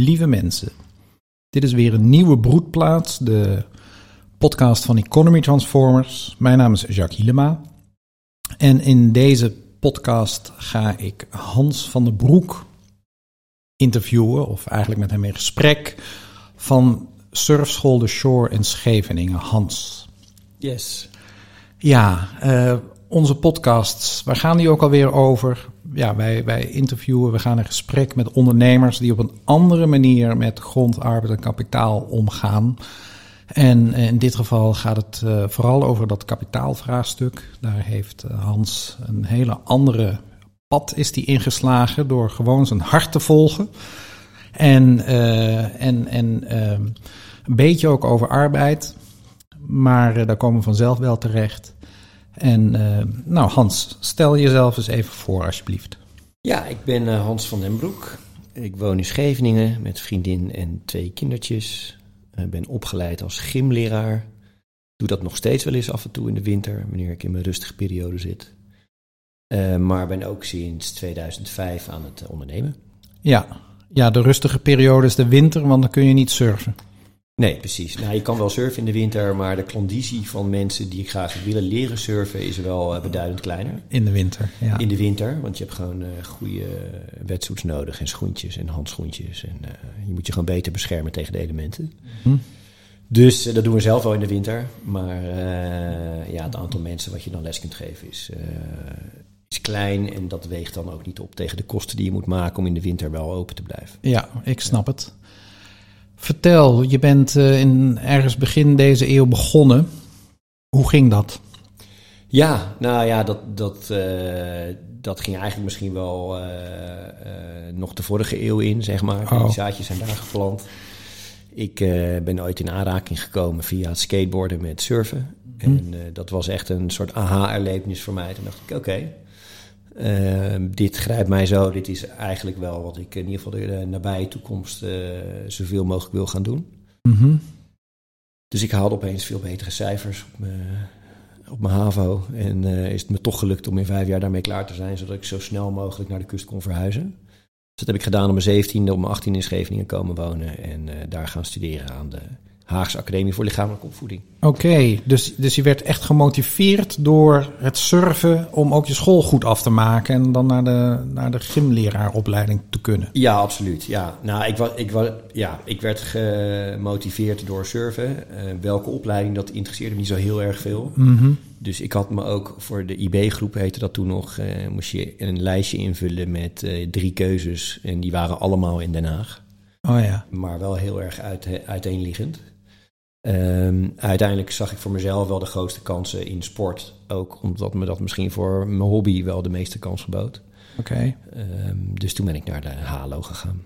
lieve mensen. Dit is weer een nieuwe broedplaats, de podcast van Economy Transformers. Mijn naam is Jacques Hielema. En in deze podcast ga ik Hans van den Broek interviewen, of eigenlijk met hem in gesprek, van Surfschool de Shore in Scheveningen. Hans. Yes. Ja, uh, onze podcasts, waar gaan die ook alweer over? Ja, wij, wij interviewen, we gaan in gesprek met ondernemers die op een andere manier met grond, arbeid en kapitaal omgaan. En in dit geval gaat het uh, vooral over dat kapitaalvraagstuk. Daar heeft uh, Hans een hele andere pad is die ingeslagen door gewoon zijn hart te volgen. En, uh, en, en ehm, een beetje ook over arbeid. Maar daar komen we vanzelf wel terecht. En uh, nou, Hans, stel jezelf eens even voor, alsjeblieft. Ja, ik ben uh, Hans van den Broek. Ik woon in Scheveningen met vriendin en twee kindertjes. Ik ben opgeleid als gymleraar. Doe dat nog steeds wel eens af en toe in de winter, wanneer ik in mijn rustige periode zit. Uh, maar ben ook sinds 2005 aan het ondernemen. Ja. ja, de rustige periode is de winter, want dan kun je niet surfen. Nee, precies. Nou, je kan wel surfen in de winter, maar de conditie van mensen die graag willen leren surfen is wel uh, beduidend kleiner. In de winter, ja. In de winter, want je hebt gewoon uh, goede wetsuits nodig en schoentjes en handschoentjes. En uh, je moet je gewoon beter beschermen tegen de elementen. Hm. Dus dat doen we zelf wel in de winter. Maar ja, het aantal mensen wat je dan les kunt geven is, is klein. En dat weegt dan ook niet op tegen de kosten die je moet maken om in de winter wel open te blijven. Ja, ik snap het. Vertel, je bent uh, in ergens begin deze eeuw begonnen. Hoe ging dat? Ja, nou ja, dat, dat, uh, dat ging eigenlijk misschien wel uh, nog de vorige eeuw in, zeg maar. Oh. Die zaadjes zijn daar geplant. Ik ben ooit in aanraking gekomen via het skateboarden met surfen. Hm. En dat was echt een soort aha-erlevenis voor mij. Toen dacht ik, oké, okay, uh, dit grijpt mij zo. Dit is eigenlijk wel wat ik in ieder geval de nabije toekomst uh, zoveel mogelijk wil gaan doen. Mm -hmm. Dus ik haalde opeens veel betere cijfers op mijn, op mijn HAVO. En uh, is het me toch gelukt om in vijf jaar daarmee klaar te zijn, zodat ik zo snel mogelijk naar de kust kon verhuizen. Dus dat heb ik gedaan op mijn 17e, op mijn 18e in Scheveningen komen wonen en daar gaan studeren aan de Haagse Academie voor Lichamelijke Opvoeding. Oké, okay, dus, dus je werd echt gemotiveerd door het surfen om ook je school goed af te maken en dan naar de, naar de gymleraaropleiding te kunnen. Ja, absoluut. Ja, nou, ik, was, ik, was, ja, ik werd gemotiveerd door surfen. Uh, welke opleiding, dat interesseerde me niet zo heel erg veel. Mm -hmm. Dus ik had me ook voor de IB-groep, heette dat toen nog, uh, moest je een lijstje invullen met uh, drie keuzes. En die waren allemaal in Den Haag. Oh ja. Maar wel heel erg uit, uiteenliggend. Um, uiteindelijk zag ik voor mezelf wel de grootste kansen in sport. Ook omdat me dat misschien voor mijn hobby wel de meeste kans gebood. Oké. Okay. Um, dus toen ben ik naar de Halo gegaan.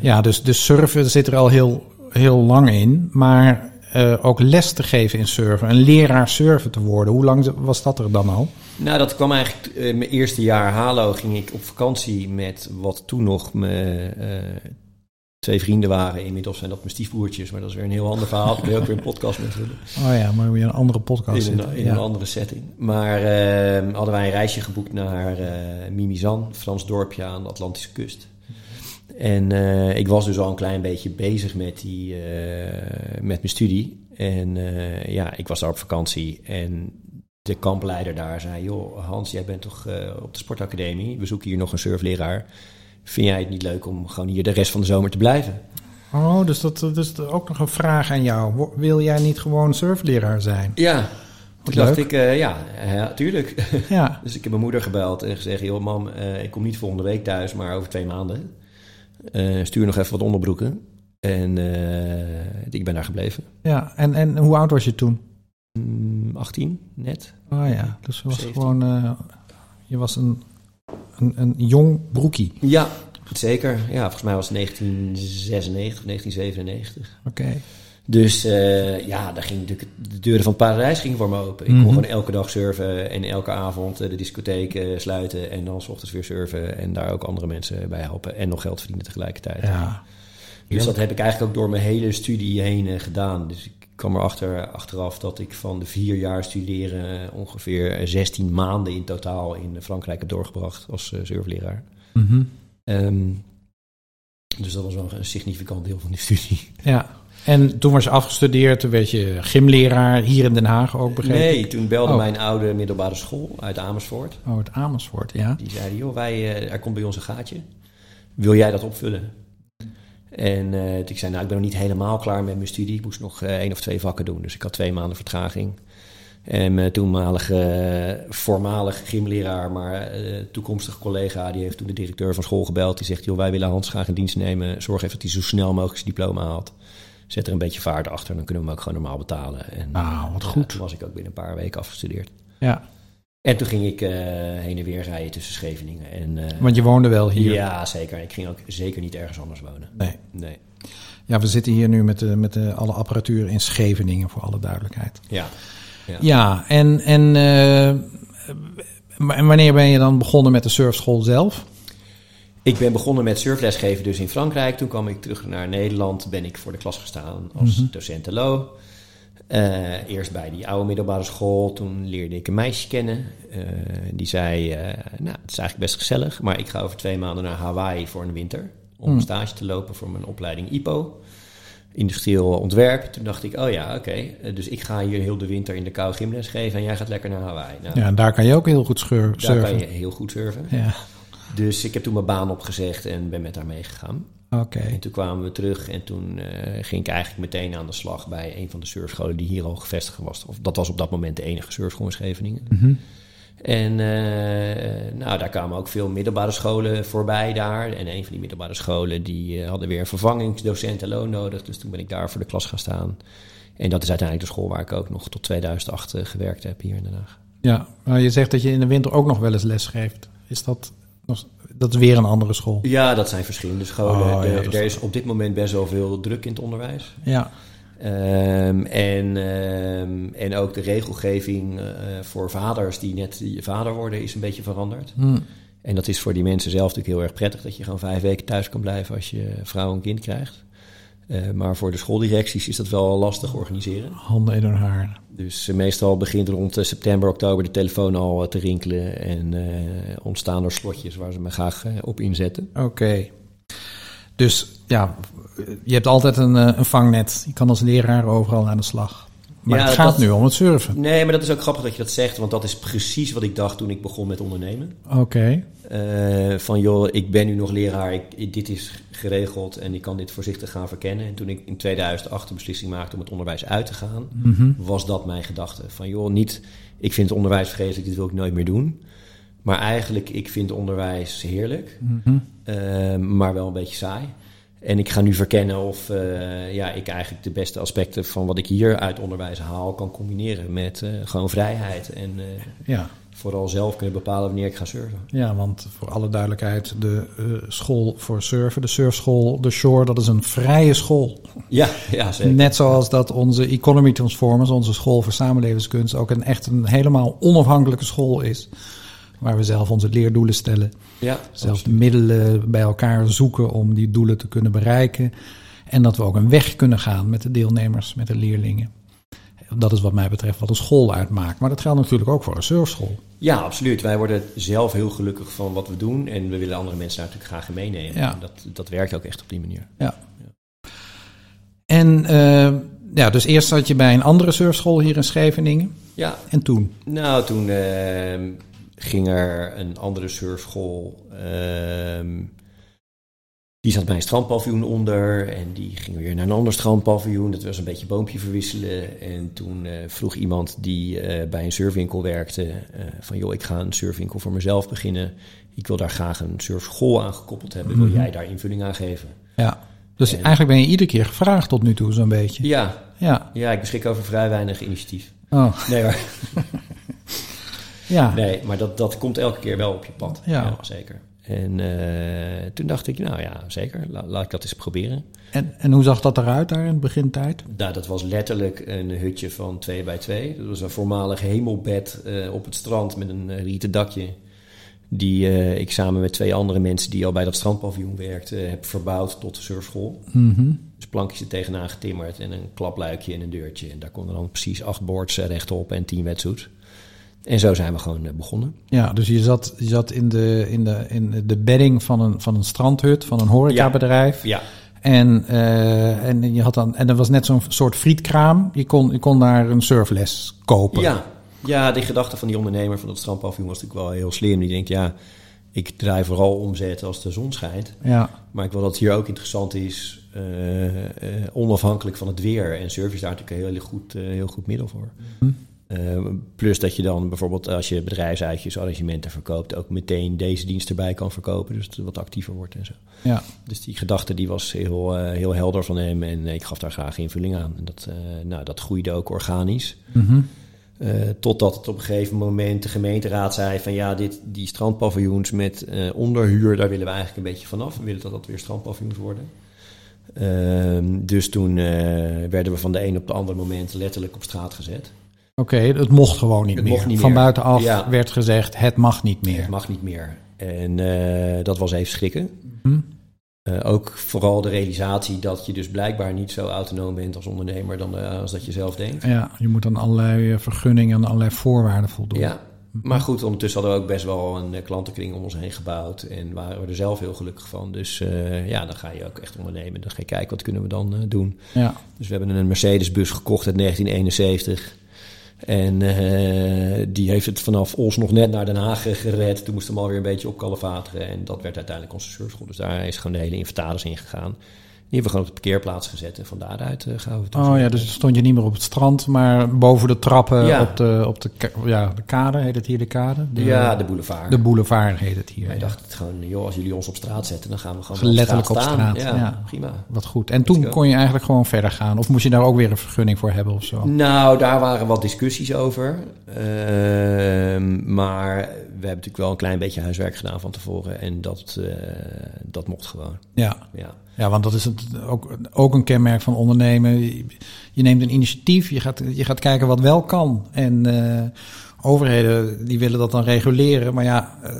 Ja, dus, dus surfen zit er al heel, heel lang in. Maar uh, ook les te geven in surfen. Een leraar surfen te worden. Hoe lang was dat er dan al? Nou, dat kwam eigenlijk... Uh, mijn eerste jaar Halo ging ik op vakantie met wat toen nog mijn... Uh, twee vrienden waren. Inmiddels zijn dat mijn stiefbroertjes, maar dat is weer een heel ander verhaal. Ik wil ook weer een podcast met willen. Oh ja, maar weer een andere podcast. In een, in ja. een andere setting. Maar uh, hadden wij een reisje geboekt naar uh, Mimizan, Frans dorpje aan de Atlantische kust. En uh, ik was dus al een klein beetje bezig met, die, met mijn studie. En ja, ik was daar op vakantie en de kampleider daar zei... joh, Hans, jij bent toch op de sportacademie? We zoeken hier nog een surfleraar vind jij het niet leuk om gewoon hier de rest van de zomer te blijven? Oh, dus dat, dat is ook nog een vraag aan jou. Wil jij niet gewoon surfleraar zijn? Ja, toen dacht ik, uh, ja, ja, tuurlijk. Ja. dus ik heb mijn moeder gebeld en gezegd... joh, mam, uh, ik kom niet volgende week thuis, maar over twee maanden. Uh, stuur nog even wat onderbroeken. En ik ben daar gebleven. Ja, en, en hoe oud was je toen? Mm, 18, net. Oh ja, dus je was 17. gewoon... je was een een, een jong broekie. Ja, zeker. Ja, volgens mij was het 1996, 1997. Oké. Okay. Dus uh, ja, daar ging natuurlijk de deuren van paradijs gingen voor me open. Ik kon Mhm. gewoon elke dag surfen en elke avond uh, de discotheek uh, sluiten en dan s ochtends weer surfen en daar ook andere mensen bij helpen en nog geld verdienen tegelijkertijd. Ja. Dus dat heb ik eigenlijk ook door mijn hele studie heen gedaan. Dus ik kwam erachter achteraf dat ik van de vier jaar studeren ongeveer 16 maanden in totaal in Frankrijk heb doorgebracht als uh, surfleraar. Mm -hmm. um, Dus dat was wel een significant deel van die studie. Ja, en toen was je afgestudeerd, toen werd je gymleraar hier in Den Haag ook, begrepen. Nee, toen belde oh. mijn oude middelbare school uit Amersfoort. Oh, uit Amersfoort, ja. Die zeiden, joh, wij, uh, er komt bij ons een gaatje. Wil jij dat opvullen? En uh, ik zei, nou, ik ben nog niet helemaal klaar met mijn studie. Ik moest nog uh, één of twee vakken doen. Dus ik had twee maanden vertraging. En mijn toenmalige, voormalig gymleraar, maar toekomstige collega, die heeft toen de directeur van school gebeld. Die zegt, joh, wij willen Hans graag in dienst nemen. Zorg even dat hij zo snel mogelijk zijn diploma haalt. Zet er een beetje vaart achter, dan kunnen we hem ook gewoon normaal betalen. En, ah, wat goed. Toen was ik ook binnen een paar weken afgestudeerd. Ja. En toen ging ik uh, heen en weer rijden tussen Scheveningen. En, uh, Want je woonde wel hier? Ja, zeker. Ik ging ook zeker niet ergens anders wonen. Nee. nee. Ja, we zitten hier nu met, de, met de, alle apparatuur in Scheveningen, voor alle duidelijkheid. Ja. Ja, ja en, en, uh, wanneer ben je dan begonnen met de surfschool zelf? Ik ben begonnen met surflesgeven dus in Frankrijk. Toen kwam ik terug naar Nederland. Ben ik voor de klas gestaan als mm -hmm. docent LO. Uh, eerst bij die oude middelbare school. Toen leerde ik een meisje kennen. Uh, die zei, uh, nou, het is eigenlijk best gezellig. Maar ik ga over twee maanden naar Hawaii voor een winter. Om mm. stage te lopen voor mijn opleiding IPO. Industrieel ontwerp. Toen dacht ik, oh ja, oké. Okay. Dus ik ga hier heel de winter in de kou gymles geven. En jij gaat lekker naar Hawaii. Nou, ja, en daar kan je ook heel goed surfen. Daar kan je heel goed surfen. Ja. Dus ik heb toen mijn baan opgezegd en ben met haar meegegaan. Oké. Okay. En toen kwamen we terug en toen uh, ging ik eigenlijk meteen aan de slag bij een van de surfscholen die hier al gevestigd was. Of dat was op dat moment de enige surfschool in Scheveningen. Mm -hmm. En uh, nou, daar kwamen ook veel middelbare scholen voorbij daar. En een van die middelbare scholen die uh, hadden weer een vervangingsdocent loon nodig. Dus toen ben ik daar voor de klas gaan staan. En dat is uiteindelijk de school waar ik ook nog tot 2008 gewerkt heb hier in Den Haag. Ja, maar je zegt dat je in de winter ook nog wel eens les geeft. Is dat dat is weer een andere school. Ja, dat zijn verschillende scholen. Oh, ja, er, er is op dit moment best wel veel druk in het onderwijs. Ja. Um, en, um, en ook de regelgeving uh, voor vaders die net vader worden is een beetje veranderd. Hmm. En dat is voor die mensen zelf natuurlijk heel erg prettig dat je gewoon vijf weken thuis kan blijven als je vrouw en kind krijgt. Uh, maar voor de schooldirecties is dat wel lastig organiseren. Handen in hun haar. Dus uh, meestal begint rond uh, september, oktober de telefoon al te rinkelen. En ontstaan er slotjes waar ze me graag op inzetten. Oké. Okay. Dus ja, je hebt altijd een, een, vangnet. Je kan als leraar overal aan de slag. Maar ja, het gaat dat, nu om het surfen. Nee, maar dat is ook grappig dat je dat zegt. Want dat is precies wat ik dacht toen ik begon met ondernemen. Oké. Okay. Uh, van joh, ik ben nu nog leraar, ik, dit is geregeld en ik kan dit voorzichtig gaan verkennen. En toen ik in 2008 de beslissing maakte om het onderwijs uit te gaan, mm -hmm. was dat mijn gedachte. Van joh, niet, ik vind het onderwijs vreselijk, dit wil ik nooit meer doen. Maar eigenlijk, ik vind onderwijs heerlijk, mm -hmm. uh, maar wel een beetje saai. En ik ga nu verkennen of uh, ja, ik eigenlijk de beste aspecten van wat ik hier uit onderwijs haal kan combineren met gewoon vrijheid en ja vooral zelf kunnen bepalen wanneer ik ga surfen. Ja, want voor alle duidelijkheid, de uh, school voor surfen, de surfschool, de Shore, dat is een vrije school. Ja, ja zeker. Net zoals dat onze Economy Transformers, onze school voor samenlevingskunst, ook een echt een helemaal onafhankelijke school is. Waar we zelf onze leerdoelen stellen. Ja, zelf absoluut. de middelen bij elkaar zoeken om die doelen te kunnen bereiken. En dat we ook een weg kunnen gaan met de deelnemers, met de leerlingen. Dat is wat mij betreft wat een school uitmaakt. Maar dat geldt natuurlijk ook voor een surfschool. Ja, absoluut. Wij worden zelf heel gelukkig van wat we doen. En we willen andere mensen daar natuurlijk graag in meenemen. Ja. En dat, dat werkt ook echt op die manier. Ja. ja. En uh, ja, dus eerst zat je bij een andere surfschool hier in Scheveningen. Ja. En toen? Nou, toen uh, ging er een andere surfschool... Uh, die zat bij een strandpaviljoen onder en die ging weer naar een ander strandpaviljoen. Dat was een beetje boompje verwisselen. En toen uh, vroeg iemand die uh, bij een surfwinkel werkte uh, van... joh, ik ga een surfwinkel voor mezelf beginnen. Ik wil daar graag een surfschool aan gekoppeld hebben. Wil jij daar invulling aan geven? Ja, dus en, eigenlijk ben je iedere keer gevraagd tot nu toe zo'n beetje. Ja, ja. ja, ik beschik over vrij weinig initiatief. Oh. Nee hoor. ja. Nee, maar dat, dat komt elke keer wel op je pad. Ja, ja zeker. En uh, toen dacht ik, nou ja, zeker, La, laat ik dat eens proberen. En, en hoe zag dat eruit daar in de begintijd? Nou, dat was letterlijk een hutje van twee bij twee. Dat was een voormalig hemelbed uh, op het strand met een uh, rieten dakje. Die uh, ik samen met twee andere mensen die al bij dat strandpaviljoen werkten, heb verbouwd tot de surfschool. Mm -hmm. Dus plankjes er tegenaan getimmerd en een klapluikje en een deurtje. En daar konden dan precies acht boards rechtop en tien wetsuits. En zo zijn we gewoon begonnen. Ja, dus je zat, je zat in, de, in, de, in de bedding van een, van een strandhut, van een horecabedrijf. Ja. En, uh, en, je had dan, en er was net zo'n soort frietkraam. Je kon, je kon daar een surfles kopen. Ja, ja, die gedachte van die ondernemer van dat strandpaviljoen was natuurlijk wel heel slim. Die denkt, ja, ik draai vooral omzet als de zon schijnt. Ja. Maar ik wil dat hier ook interessant is, uh, uh, onafhankelijk van het weer. En surf is daar natuurlijk een heel goed, heel goed middel voor. Hm. Plus dat je dan bijvoorbeeld als je bedrijfsuitjes, arrangementen verkoopt, ook meteen deze dienst erbij kan verkopen. Dus het wat actiever wordt en zo. Ja. Dus die gedachte die was heel, heel helder van hem en ik gaf daar graag invulling aan. En dat, nou, dat groeide ook organisch. Mm uh, totdat het op een gegeven moment de gemeenteraad zei van ja, dit, die strandpaviljoens met onderhuur, daar willen we eigenlijk een beetje vanaf. We willen dat dat weer strandpaviljoens worden. Uh, dus toen werden we van de een op de andere moment letterlijk op straat gezet. Oké, okay, het mocht gewoon niet het meer. Mocht niet van meer. buitenaf ja. werd gezegd, het mag niet meer. Het mag niet meer. En dat was even schrikken. Hm? Uh, ook vooral de realisatie dat je dus blijkbaar niet zo autonoom bent als ondernemer dan uh, als dat je zelf denkt. Ja, je moet aan allerlei vergunningen en allerlei voorwaarden voldoen. Ja, maar goed, ondertussen hadden we ook best wel een klantenkring om ons heen gebouwd en waren we er zelf heel gelukkig van. Dus uh, ja, dan ga je ook echt ondernemen. Dan ga je kijken wat kunnen we dan doen. Ja. Dus we hebben een Mercedes-bus gekocht uit 1971. En uh, die heeft het vanaf Os nog net naar Den Haag gered. Toen moest hem alweer een beetje op kalevateren. En dat werd uiteindelijk onze. Dus daar is gewoon de hele inventaris in gegaan. Die hebben we gewoon op de parkeerplaats gezet. En van daaruit uh, gaan we het Oh ja, dus stond je niet meer op het strand, maar boven de trappen ja. op, de, op de, ja, de kade. Heet het hier de kade? De, ja, de boulevard. De boulevard heet het hier. Wij ja. dachten het gewoon, joh, als jullie ons op straat zetten, dan gaan we gewoon Letterlijk op straat. Op straat ja, ja, prima. Wat goed. En toen kon je eigenlijk gewoon verder gaan? Of moest je daar ook weer een vergunning voor hebben of zo? Nou, daar waren wat discussies over. Uh, maar we hebben natuurlijk wel een klein beetje huiswerk gedaan van tevoren. En dat, uh, dat mocht gewoon. Ja. ja. Ja, want dat is het ook, ook een kenmerk van ondernemen. Je neemt een initiatief, je gaat, je gaat kijken wat wel kan. En uh, overheden die willen dat dan reguleren. Maar ja, uh,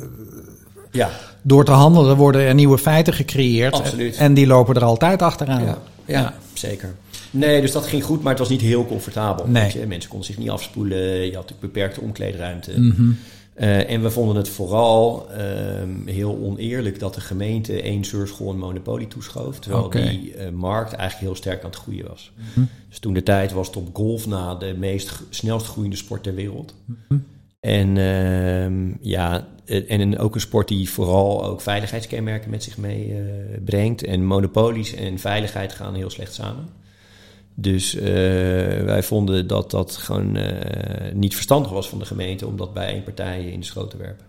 ja, door te handelen worden er nieuwe feiten gecreëerd. Absoluut. En die lopen er altijd achteraan. Ja, ja, ja. zeker. Nee, dus dat ging goed, maar het was niet heel comfortabel. Nee. Je, mensen konden zich niet afspoelen. Je had natuurlijk beperkte omkleedruimte. Mm -hmm. Uh, en we vonden het vooral uh, heel oneerlijk dat de gemeente één surfschool een monopolie toeschoof. Terwijl okay. die uh, markt eigenlijk heel sterk aan het groeien was. Mm -hmm. Dus toen de tijd was top golf na de meest snelst groeiende sport ter wereld. Mm -hmm. En ja, en ook een sport die vooral ook veiligheidskenmerken met zich meebrengt. en monopolies en veiligheid gaan heel slecht samen. Dus uh, wij vonden dat dat gewoon uh, niet verstandig was van de gemeente om dat bij één partij in de schoot te werpen.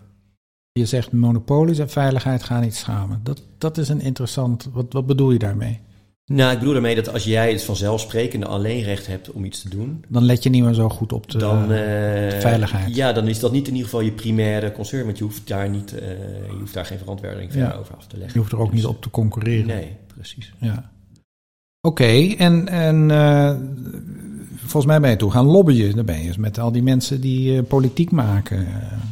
Je zegt monopolies en veiligheid gaan niet samen. Dat, dat is een interessant. Wat, wat bedoel je daarmee? Nou, ik bedoel daarmee dat als jij het vanzelfsprekende alleen recht hebt om iets te doen. Dan let je niet meer zo goed op de dan, uh, veiligheid. Ja, dan is dat niet in ieder geval je primaire concern. Want je hoeft daar, niet, je hoeft daar geen verantwoording ja. over af te leggen. Je hoeft er ook dus, niet op te concurreren. Nee, precies. Ja. Oké, okay, en, en uh, volgens mij ben je toen gaan lobbyen. Dan ben je dus met al die mensen die uh, politiek maken. Uh,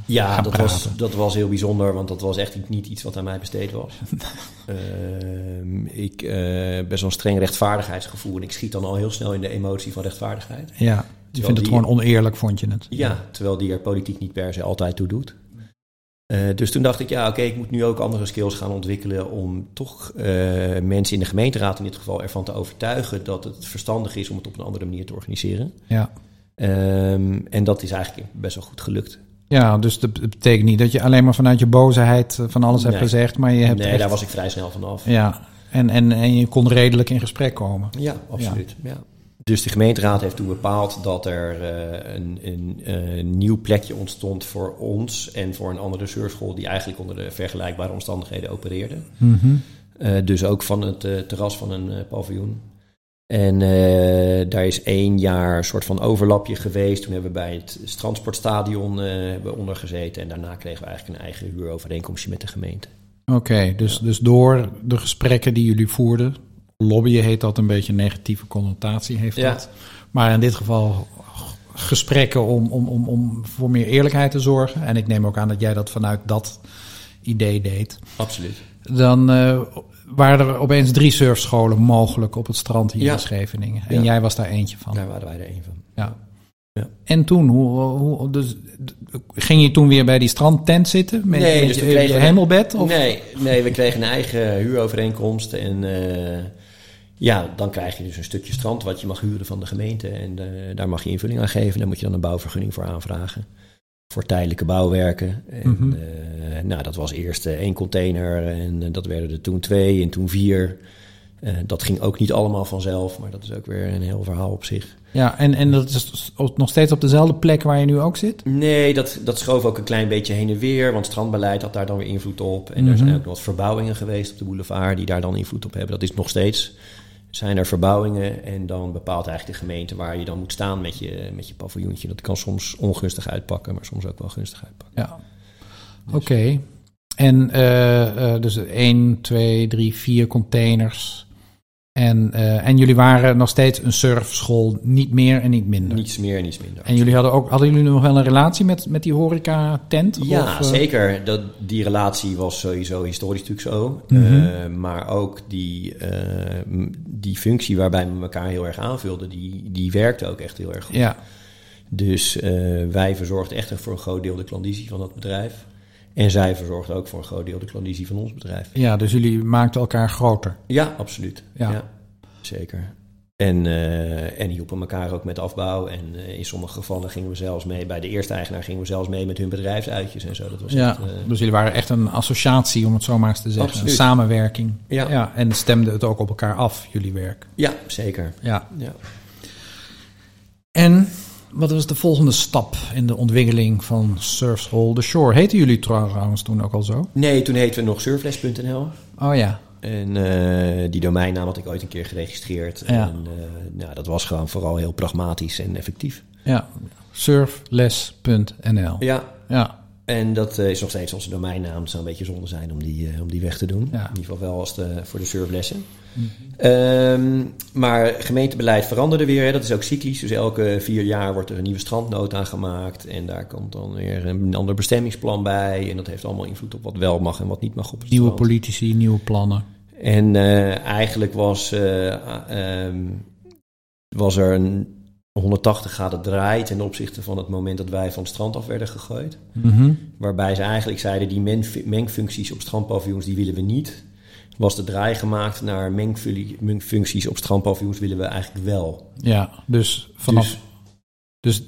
ja, dat was, dat was heel bijzonder, want dat was echt niet iets wat aan mij besteed was. ik ben zo'n streng rechtvaardigheidsgevoel en ik schiet dan al heel snel in de emotie van rechtvaardigheid. Ja, je vindt het gewoon oneerlijk, vond je het? Ja, terwijl die er politiek niet per se altijd toe doet. Uh, dus toen dacht ik, ja, oké, okay, ik moet nu ook andere skills gaan ontwikkelen om toch uh, mensen in de gemeenteraad in dit geval ervan te overtuigen dat het verstandig is om het op een andere manier te organiseren. Ja. Um, en dat is eigenlijk best wel goed gelukt. Ja, dus dat betekent niet dat je alleen maar vanuit je boosheid van alles nee. hebt gezegd, maar je hebt. Nee, echt... daar was ik vrij snel vanaf. Ja, en, en, en je kon redelijk in gesprek komen. Ja, absoluut. Ja. ja. Dus de gemeenteraad heeft toen bepaald dat er uh, een, een, een, nieuw plekje ontstond voor ons en voor een andere surfschool die eigenlijk onder de vergelijkbare omstandigheden opereerde. Mm -hmm. uh, dus ook van het uh, terras van een paviljoen. En daar is één jaar een soort van overlapje geweest. Toen hebben we bij het Strandsportstadion hebben onder gezeten. En daarna kregen we eigenlijk een eigen huurovereenkomstje met de gemeente. Oké, okay, dus, ja. dus door de gesprekken die jullie voerden, lobbyen heet dat een beetje negatieve connotatie heeft ja. dat. Maar in dit geval gesprekken om, om, om, om voor meer eerlijkheid te zorgen. En ik neem ook aan dat jij dat vanuit dat idee deed. Absoluut. Dan uh, waren er opeens drie surfscholen mogelijk op het strand hier ja. in Scheveningen. En ja. jij was daar eentje van. Daar waren wij er één van. Ja. Ja. En toen, hoe, hoe, dus, ging je toen weer bij die strandtent zitten? Met, nee, met dus je, je hemelbed? Of? Nee, nee, we kregen een eigen huurovereenkomst. En uh, ja, dan krijg je dus een stukje strand wat je mag huren van de gemeente. En uh, daar mag je invulling aan geven. Daar moet je dan een bouwvergunning voor aanvragen. Voor tijdelijke bouwwerken. En mm -hmm. uh, nou, dat was eerst één container. En dat werden er toen twee en toen vier. Dat ging ook niet allemaal vanzelf, maar dat is ook weer een heel verhaal op zich. Ja, en, en dat is nog steeds op dezelfde plek waar je nu ook zit? Nee, dat, dat schoof ook een klein beetje heen en weer, want strandbeleid had daar dan weer invloed op. En mm -hmm. er zijn ook nog wat verbouwingen geweest op de boulevard die daar dan invloed op hebben. Dat is nog steeds. Zijn er verbouwingen en dan bepaalt eigenlijk de gemeente waar je dan moet staan met je, met je paviljoentje. Dat kan soms ongunstig uitpakken, maar soms ook wel gunstig uitpakken. Ja, oké. En uh, uh, dus 1, 2, 3, 4 containers. En, uh, en jullie waren nog steeds een surfschool, niet meer en niet minder. Niets meer en niets minder. En jullie hadden ook, hadden jullie nog wel een relatie met, met die horeca-tent? Ja, of, uh... zeker. Dat, die relatie was sowieso historisch natuurlijk zo. Mm -hmm. uh, maar ook die, die functie waarbij we elkaar heel erg aanvulden, die, die werkte ook echt heel erg goed. Ja. Dus wij verzorgden echt voor een groot deel de klandizie van dat bedrijf. En zij verzorgde ook voor een groot deel de klandizie van ons bedrijf. Ja, dus jullie maakten elkaar groter. Ja, absoluut. Ja, ja zeker. En, uh, en hielpen elkaar ook met afbouw. En uh, in sommige gevallen gingen we zelfs mee. Bij de eerste eigenaar gingen we zelfs mee met hun bedrijfsuitjes en zo. Dat was ja, echt, uh, dus jullie waren echt een associatie, om het zo maar eens te zeggen. Absoluut. Een samenwerking. Ja. ja. En stemde het ook op elkaar af, jullie werk. Ja, zeker. Ja. ja. En wat was de volgende stap in de ontwikkeling van Surfschool The Shore? Heten jullie trouwens toen ook al zo? Nee, toen heten we nog surfles.nl. Oh ja. En uh, die domeinnaam had ik ooit een keer geregistreerd. Ja. En uh, nou, dat was gewoon vooral heel pragmatisch en effectief. Ja, surfles.nl. Ja. Ja. En dat uh, is nog steeds onze domeinnaam. Het zou een beetje zonde zijn om die, om die weg te doen. Ja. In ieder geval wel als de, voor de surflessen. Um, maar gemeentebeleid veranderde weer. Hè. Dat is ook cyclisch. Dus elke vier jaar wordt er een nieuwe strandnood aangemaakt. En daar komt dan weer een ander bestemmingsplan bij. En dat heeft allemaal invloed op wat wel mag en wat niet mag op het Nieuwe strand. politici, nieuwe plannen. En uh, eigenlijk was, uh, um, was er een 180 graden draai ten opzichte van het moment dat wij van het strand af werden gegooid. Mm -hmm. Waarbij ze eigenlijk zeiden, die mengfuncties op strandpaviljoens, die willen we niet was de draai gemaakt naar mengfuncties op strandpaviljoens willen we eigenlijk wel. Ja, dus vanaf. Dus, dus,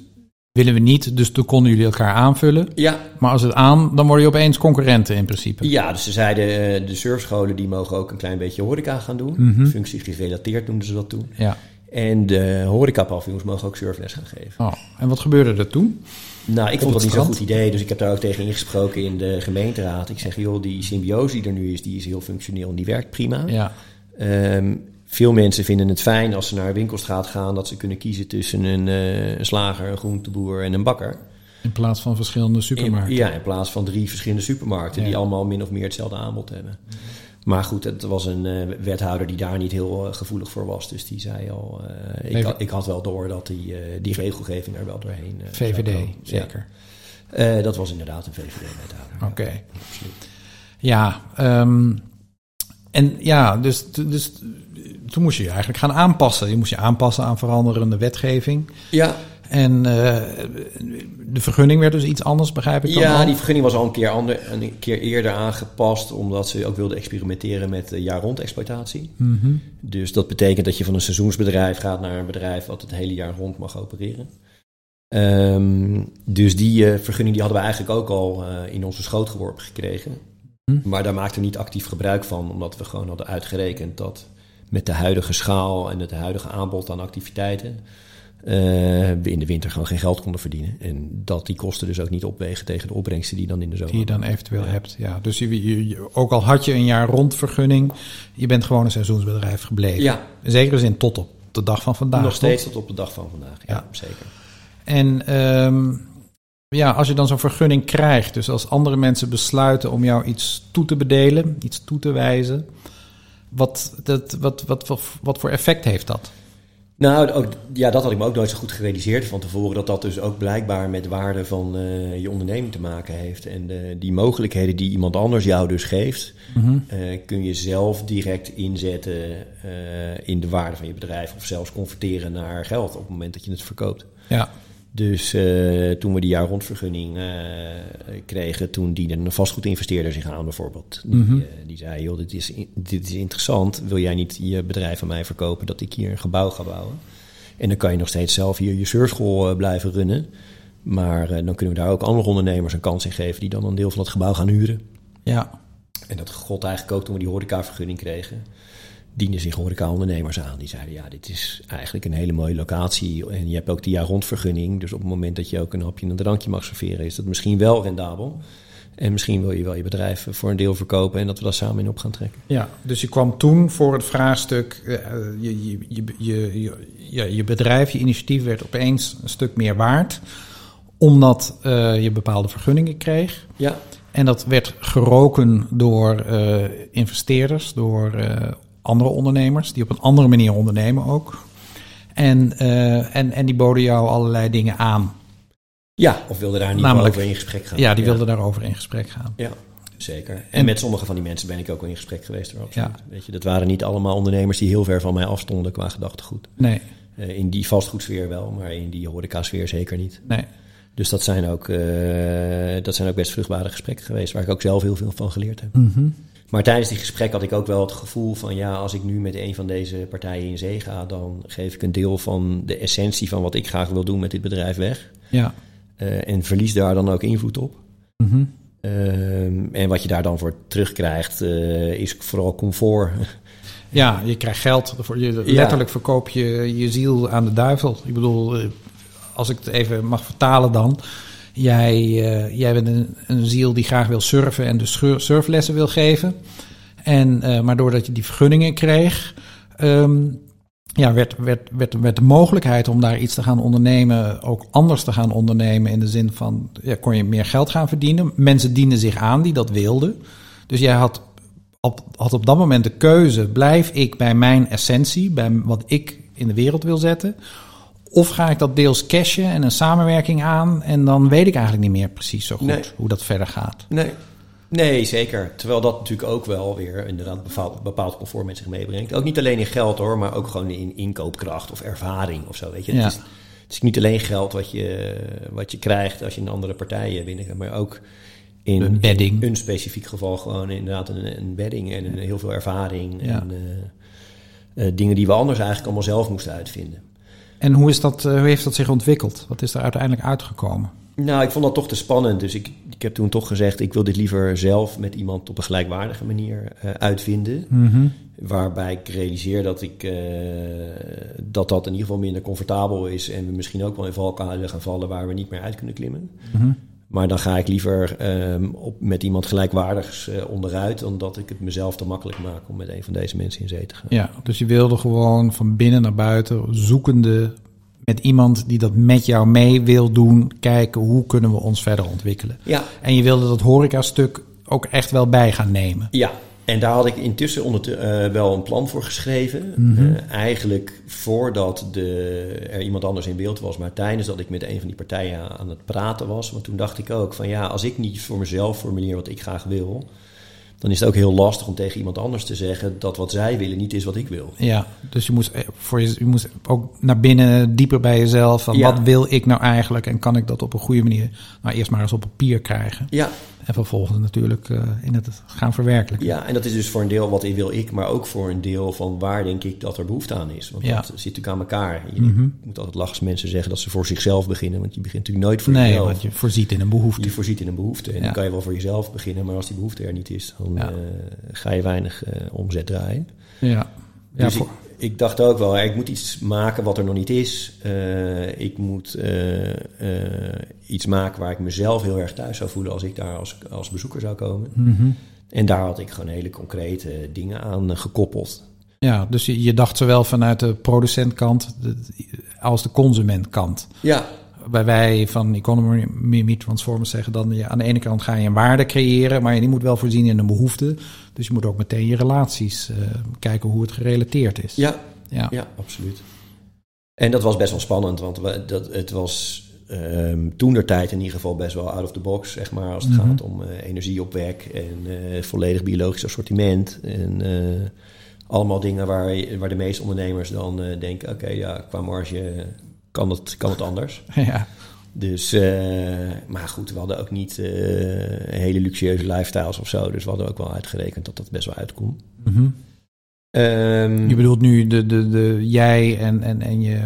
willen we niet, dus toen konden jullie elkaar aanvullen. Ja. Maar als het aan, dan worden je opeens concurrenten in principe. Ja, dus ze zeiden de surfscholen die mogen ook een klein beetje horeca gaan doen. Mm -hmm. Functie gerelateerd noemden ze dat toen. Ja. En de horecapaviljoens mogen ook surfles gaan geven. Oh, en wat gebeurde er toen? Nou, ik vond dat niet zo'n goed idee, dus ik heb daar ook tegen ingesproken in de gemeenteraad. Ik zeg, joh, die symbiose die er nu is, die is heel functioneel en die werkt prima. Ja. Um, veel mensen vinden het fijn als ze naar een winkelstraat gaan, dat ze kunnen kiezen tussen een, uh, een slager, een groenteboer en een bakker. In plaats van verschillende supermarkten. In, ja, in plaats van drie verschillende supermarkten ja. die allemaal min of meer hetzelfde aanbod hebben. Maar goed, het was een uh, wethouder die daar niet heel uh, gevoelig voor was. Dus die zei al, uh, ik, ik, had wel door dat die, die regelgeving er wel doorheen VVD, zeker? Ja. dat was inderdaad een VVD-wethouder. Oké. Okay. Ja, ja um, en ja, dus, dus toen moest je je eigenlijk gaan aanpassen. Je moest je aanpassen aan veranderende wetgeving. Ja. En uh, de vergunning werd dus iets anders, begrijp ik dan Ja, al? die vergunning was al een keer, ander, een keer eerder aangepast... omdat ze ook wilden experimenteren met jaar-rond exploitatie. Mm -hmm. Dus dat betekent dat je van een seizoensbedrijf gaat naar een bedrijf... wat het hele jaar rond mag opereren. Um, dus die uh, vergunning die hadden we eigenlijk ook al uh, in onze schoot geworpen gekregen. Hm. Maar daar maakten we niet actief gebruik van... omdat we gewoon hadden uitgerekend dat met de huidige schaal... en het huidige aanbod aan activiteiten... Uh, we in de winter gewoon geen geld konden verdienen. En dat die kosten dus ook niet opwegen tegen de opbrengsten die je dan in de zomer Die je dan eventueel ja. hebt, ja. Dus je, je, ook al had je een jaar rond vergunning, je bent gewoon een seizoensbedrijf gebleven. Ja. In zekere zin tot op de dag van vandaag. Nog steeds tot op de dag van vandaag, ja, ja. zeker. En um, ja, als je dan zo'n vergunning krijgt, dus als andere mensen besluiten om jou iets toe te bedelen, iets toe te wijzen, wat, dat, wat, wat, wat, wat voor effect heeft dat? Nou, ook, ja, dat had ik me ook nooit zo goed gerealiseerd van tevoren. Dat dat dus ook blijkbaar met waarde van uh, je onderneming te maken heeft. En de, die mogelijkheden die iemand anders jou dus geeft, mm -hmm. uh, kun je zelf direct inzetten uh, in de waarde van je bedrijf. Of zelfs converteren naar geld op het moment dat je het verkoopt. Ja. Dus uh, toen we die jaar rondvergunning uh, kregen, toen diende een vastgoedinvesteerder zich aan bijvoorbeeld. Die, mm -hmm. die zei, joh, dit is, dit is interessant. Wil jij niet je bedrijf aan mij verkopen dat ik hier een gebouw ga bouwen? En dan kan je nog steeds zelf hier je surfschool blijven runnen. Maar dan kunnen we daar ook andere ondernemers een kans in geven die dan een deel van het gebouw gaan huren. Ja. En dat god eigenlijk ook toen we die horecavergunning kregen dienden zich horeca-ondernemers aan. Die zeiden, ja, dit is eigenlijk een hele mooie locatie. En je hebt ook die jaar rondvergunning. Dus op het moment dat je ook een hapje en een drankje mag serveren... is dat misschien wel rendabel. En misschien wil je wel je bedrijf voor een deel verkopen... en dat we dat samen in op gaan trekken. Ja, dus je kwam toen voor het vraagstuk... je, je, je, je, je, je bedrijf, je initiatief werd opeens een stuk meer waard... omdat je bepaalde vergunningen kreeg. Ja. En dat werd geroken door investeerders, door andere ondernemers die op een andere manier ondernemen ook. En, uh, en, en die boden jou allerlei dingen aan. Ja, of wilden daar niet Namelijk, over in gesprek gaan. Ja, die wilden daarover in gesprek gaan. Ja, zeker. En, en, met sommige van die mensen ben ik ook wel in gesprek geweest. Ja. Weet je, dat waren niet allemaal ondernemers die heel ver van mij afstonden qua gedachtegoed. Nee. Uh, in die vastgoedsfeer wel, maar in die horeca-sfeer zeker niet. Nee. Dus dat zijn, ook, uh, dat zijn ook best vruchtbare gesprekken geweest, waar ik ook zelf heel veel van geleerd heb. Mm -hmm. Maar tijdens die gesprek had ik ook wel het gevoel van ja, als ik nu met een van deze partijen in zee ga, dan geef ik een deel van de essentie van wat ik graag wil doen met dit bedrijf weg. Ja. Uh, en verlies daar dan ook invloed op. Mm -hmm. uh, en wat je daar dan voor terugkrijgt, uh, is vooral comfort. Ja, je krijgt geld. Voor je, letterlijk ja. verkoop je je ziel aan de duivel. Ik bedoel, als ik het even mag vertalen dan. Jij, uh, jij bent een, een, ziel die graag wil surfen en dus surflessen wil geven. En, uh, maar doordat je die vergunningen kreeg, um, ja, werd, werd, werd, werd de mogelijkheid om daar iets te gaan ondernemen ook anders te gaan ondernemen. In de zin van, ja, kon je meer geld gaan verdienen. Mensen dienden zich aan die dat wilden. Dus jij had had op dat moment de keuze: blijf ik bij mijn essentie, bij wat ik in de wereld wil zetten? Of ga ik dat deels cashen en een samenwerking aan en dan weet ik eigenlijk niet meer precies zo goed nee. hoe dat verder gaat. Nee. Nee, zeker. Terwijl dat natuurlijk ook wel weer inderdaad bepaald, bepaald comfort met zich meebrengt. Ook niet alleen in geld hoor, maar ook gewoon in inkoopkracht of ervaring of zo. Weet je? Ja. Het, is, het is niet alleen geld wat je, wat je krijgt als je een andere partij binnen maar ook in, een bedding. In een specifiek geval gewoon inderdaad een, een bedding en een, heel veel ervaring. Ja. En uh, uh, dingen die we anders eigenlijk allemaal zelf moesten uitvinden. En hoe, is dat, hoe heeft dat zich ontwikkeld? Wat is er uiteindelijk uitgekomen? Nou, ik vond dat toch te spannend. Dus ik, ik heb toen toch gezegd: ik wil dit liever zelf met iemand op een gelijkwaardige manier uh, uitvinden. Mm -hmm. Waarbij ik realiseer dat, ik, uh, dat dat in ieder geval minder comfortabel is. En we misschien ook wel in valkuilen gaan vallen waar we niet meer uit kunnen klimmen. Mm -hmm. Maar dan ga ik liever um, op, met iemand gelijkwaardigs uh, onderuit, dan dat ik het mezelf te makkelijk maak om met een van deze mensen in zee te gaan. Ja, dus je wilde gewoon van binnen naar buiten, zoekende met iemand die dat met jou mee wil doen, kijken hoe kunnen we ons verder ontwikkelen. Ja. En je wilde dat horeca-stuk ook echt wel bij gaan nemen. Ja, en daar had ik intussen onder uh, wel een plan voor geschreven. Mm -hmm. uh, eigenlijk voordat de, er iemand anders in beeld was, maar tijdens dat ik met een van die partijen aan het praten was. Want toen dacht ik ook van ja, als ik niet voor mezelf formuleer wat ik graag wil, dan is het ook heel lastig om tegen iemand anders te zeggen dat wat zij willen niet is wat ik wil. Ja, dus je moest, voor je, je moest ook naar binnen dieper bij jezelf. Van Ja. Wat wil ik nou eigenlijk en kan ik dat op een goede manier nou eerst maar eens op papier krijgen. Ja, En vervolgens natuurlijk eh, in het gaan verwerkelijken. ja, en dat is dus voor een deel wat wil ik, maar ook voor een deel van waar denk ik dat er behoefte aan is. Want Ja. dat zit natuurlijk aan elkaar. Je Mhm. moet altijd lachen mensen zeggen dat ze voor zichzelf beginnen, want je begint natuurlijk nooit voor Nee, jezelf. want je voorziet in een behoefte. Je voorziet in een behoefte. En Ja. dan kan je wel voor jezelf beginnen, maar als die behoefte er niet is, dan Ja. eh, ga je weinig eh, omzet draaien. Ja, ja Dus voor- ik, ik dacht ook wel, ik moet iets maken wat er nog niet is. Eh, ik moet eh, eh, iets maken waar ik mezelf heel erg thuis zou voelen als ik daar als, als bezoeker zou komen. Mhm. En daar had ik gewoon hele concrete dingen aan gekoppeld. ja, dus je, je dacht zowel vanuit de producentkant als de consumentkant. Ja, Bij wij van Economy Transformers zeggen dan, ja, aan de ene kant ga je een waarde creëren, maar die moet wel voorzien in een behoefte. Dus je moet ook meteen je relaties eh, kijken hoe het gerelateerd is. ja, ja. ja, absoluut. En dat was best wel spannend, want we, dat, het was ehm toen der tijd in ieder geval best wel out of the box, zeg maar, als het Mhm. gaat om eh, energieopwek en eh, volledig biologisch assortiment. En allemaal dingen waar, je- waar de meeste ondernemers dan denken, oké, ja, qua marge kan het, kan het anders. Ja. Dus, maar goed, we hadden ook niet hele luxueuze lifestyles of zo. Dus we hadden ook wel uitgerekend dat dat best wel uitkomt. Mm je bedoelt nu de, de, de, jij en, en, en je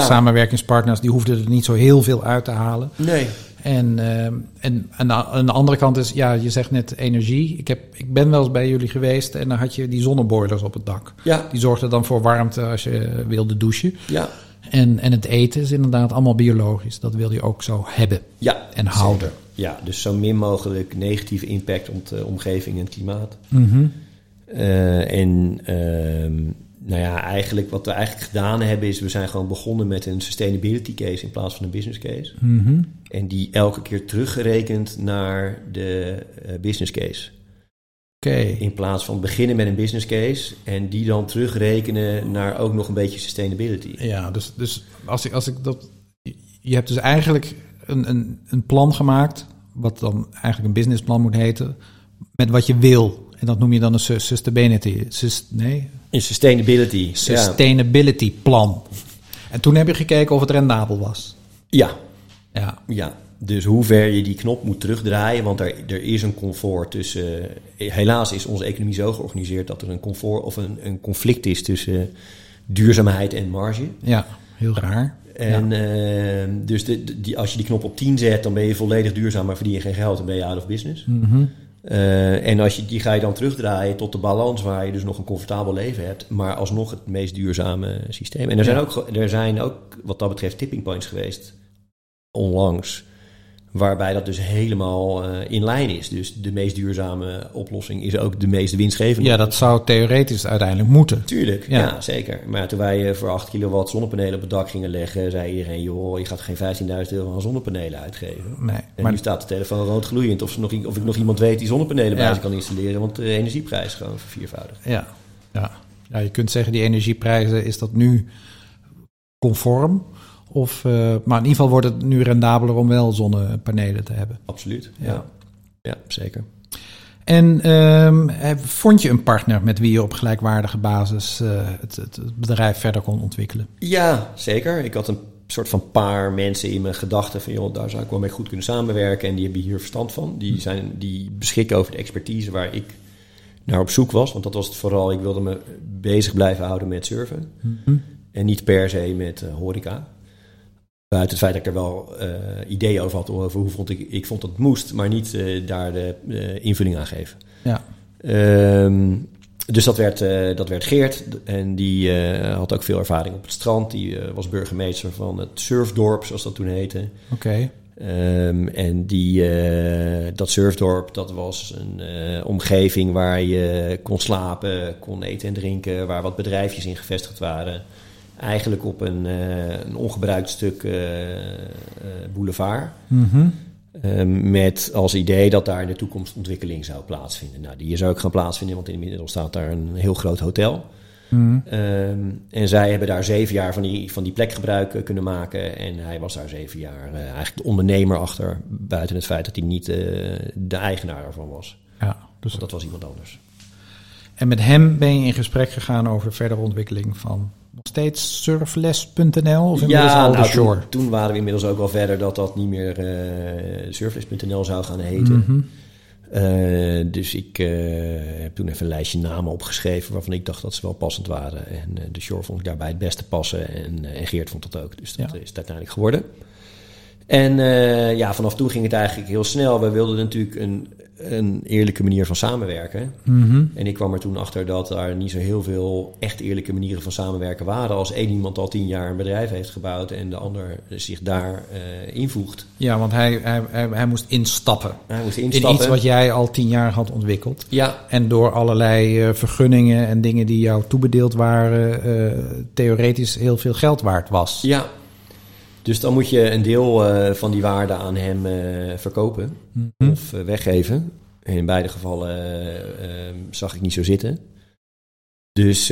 samenwerkingspartners, die hoefden er niet zo heel veel uit te halen. Nee. En, uh, en, en aan de andere kant is, ja, je zegt net energie. Ik, heb, ik ben wel eens bij jullie geweest en dan had je die zonneboilers op het dak. Ja. Die zorgden dan voor warmte als je wilde douchen. Ja. En, en het eten is inderdaad allemaal biologisch. Dat wil je ook zo hebben ja, en houden. Ja, dus zo min mogelijk negatieve impact op de omgeving en klimaat. Mm en ehm, nou ja, eigenlijk wat we eigenlijk gedaan hebben is, we zijn gewoon begonnen met een sustainability case in plaats van een business case. Mhm. En die elke keer teruggerekend naar de uh, business case. Oké. In plaats van beginnen met een business case en die dan terugrekenen naar ook nog een beetje sustainability. Ja, dus, dus als, ik, als ik dat. Je hebt dus eigenlijk een, een, een plan gemaakt, wat dan eigenlijk een businessplan moet heten, met wat je wil. En dat noem je dan een sustainability. nee? Een sustainability. Sustainability plan. En toen heb je gekeken of het rendabel was. Ja. Ja. ja. Dus hoe ver je die knop moet terugdraaien, want er, er is een comfort tussen. Helaas is onze economie zo georganiseerd dat er een comfort of een, een conflict is tussen duurzaamheid en marge. Ja, heel raar. En uh, dus de, die, als je die knop op 10 zet, dan ben je volledig duurzaam, maar verdien je geen geld, dan ben je out of business. Mm uh, en als je, die ga je dan terugdraaien tot de balans waar je dus nog een comfortabel leven hebt, maar alsnog het meest duurzame systeem. En er zijn, ook, er zijn ook wat dat betreft tipping points geweest onlangs. Waarbij dat dus helemaal uh, in lijn is. Dus de meest duurzame oplossing is ook de meest winstgevende. Ja, dat zou theoretisch uiteindelijk moeten. Tuurlijk, ja, zeker. Maar toen wij eh, voor 8 kilowatt zonnepanelen op het dak gingen leggen, zei iedereen: joh, je gaat geen 15.000 euro aan zonnepanelen uitgeven. Nee, en maar... nu staat de telefoon rood gloeiend of, nog, of ik nog iemand weet die zonnepanelen bij ze kan installeren, want de energieprijs is gewoon verviervoudigd. Ja. Ja. ja, je kunt zeggen, die energieprijzen is dat nu conform. Of, uh, maar in ieder geval wordt het nu rendabeler om wel zonnepanelen te hebben. Absoluut, ja. Ja, zeker. En um, vond je een partner met wie je op gelijkwaardige basis uh, het, het, bedrijf verder kon ontwikkelen? Ja, zeker. Ik had een soort van paar mensen in mijn gedachten van... joh, daar zou ik wel mee goed kunnen samenwerken... en die hebben hier verstand van. Die, hm. zijn, die beschikken over de expertise waar ik naar op zoek was. Want dat was het vooral, ik wilde me bezig blijven houden met surfen. Mhm. En niet per se met uh, horeca. Buiten het feit dat ik er wel uh, ideeën over had over hoe vond ik, ik vond dat het moest, maar niet uh, daar de uh, invulling aan geven. Ja. Um, dus dat werd, dat werd Geert en die had ook veel ervaring op het strand. Die was burgemeester van het surfdorp, zoals dat toen heette. Oké. Okay. Um, en die, dat surfdorp, dat was een omgeving waar je kon slapen, kon eten en drinken, waar wat bedrijfjes in gevestigd waren eigenlijk op een, uh, een ongebruikt stuk uh, boulevard. Mm -hmm. met als idee dat daar in de toekomst ontwikkeling zou plaatsvinden. Nou, die is ook gaan plaatsvinden, want inmiddels staat daar een heel groot hotel. Mm -hmm. en zij hebben daar zeven jaar van die, van die plek gebruik kunnen maken. En hij was daar zeven jaar eigenlijk de ondernemer achter. Buiten het feit dat hij niet de eigenaar ervan was. Ja, dus Want dat was iemand anders. En met hem ben je in gesprek gegaan over verdere ontwikkeling van nog steeds surfles.nl of inmiddels ja, al nou, shore? Toen, toen, waren we inmiddels ook wel verder dat dat niet meer uh, surfles.nl zou gaan heten. Mm -hmm. uh, dus ik uh, heb toen even een lijstje namen opgeschreven waarvan ik dacht dat ze wel passend waren. En de Shore vond ik daarbij het beste passen en, en Geert vond dat ook. Dus dat ja. is het uiteindelijk geworden. En ja, vanaf toen ging het eigenlijk heel snel. We wilden natuurlijk een, een eerlijke manier van samenwerken. Mm -hmm. En ik kwam er toen achter dat er niet zo heel veel echt eerlijke manieren van samenwerken waren. Als één iemand al tien jaar een bedrijf heeft gebouwd en de ander zich daar uh, invoegt. Ja, want hij, hij, hij, hij, moest instappen. Hij moest instappen. In iets wat jij al tien jaar had ontwikkeld. Ja. En door allerlei uh, vergunningen en dingen die jou toebedeeld waren, uh, theoretisch heel veel geld waard was. Ja, dus dan moet je een deel uh, van die waarde aan hem uh, verkopen mm -hmm. of uh, weggeven. En in beide gevallen zag ik niet zo zitten. Dus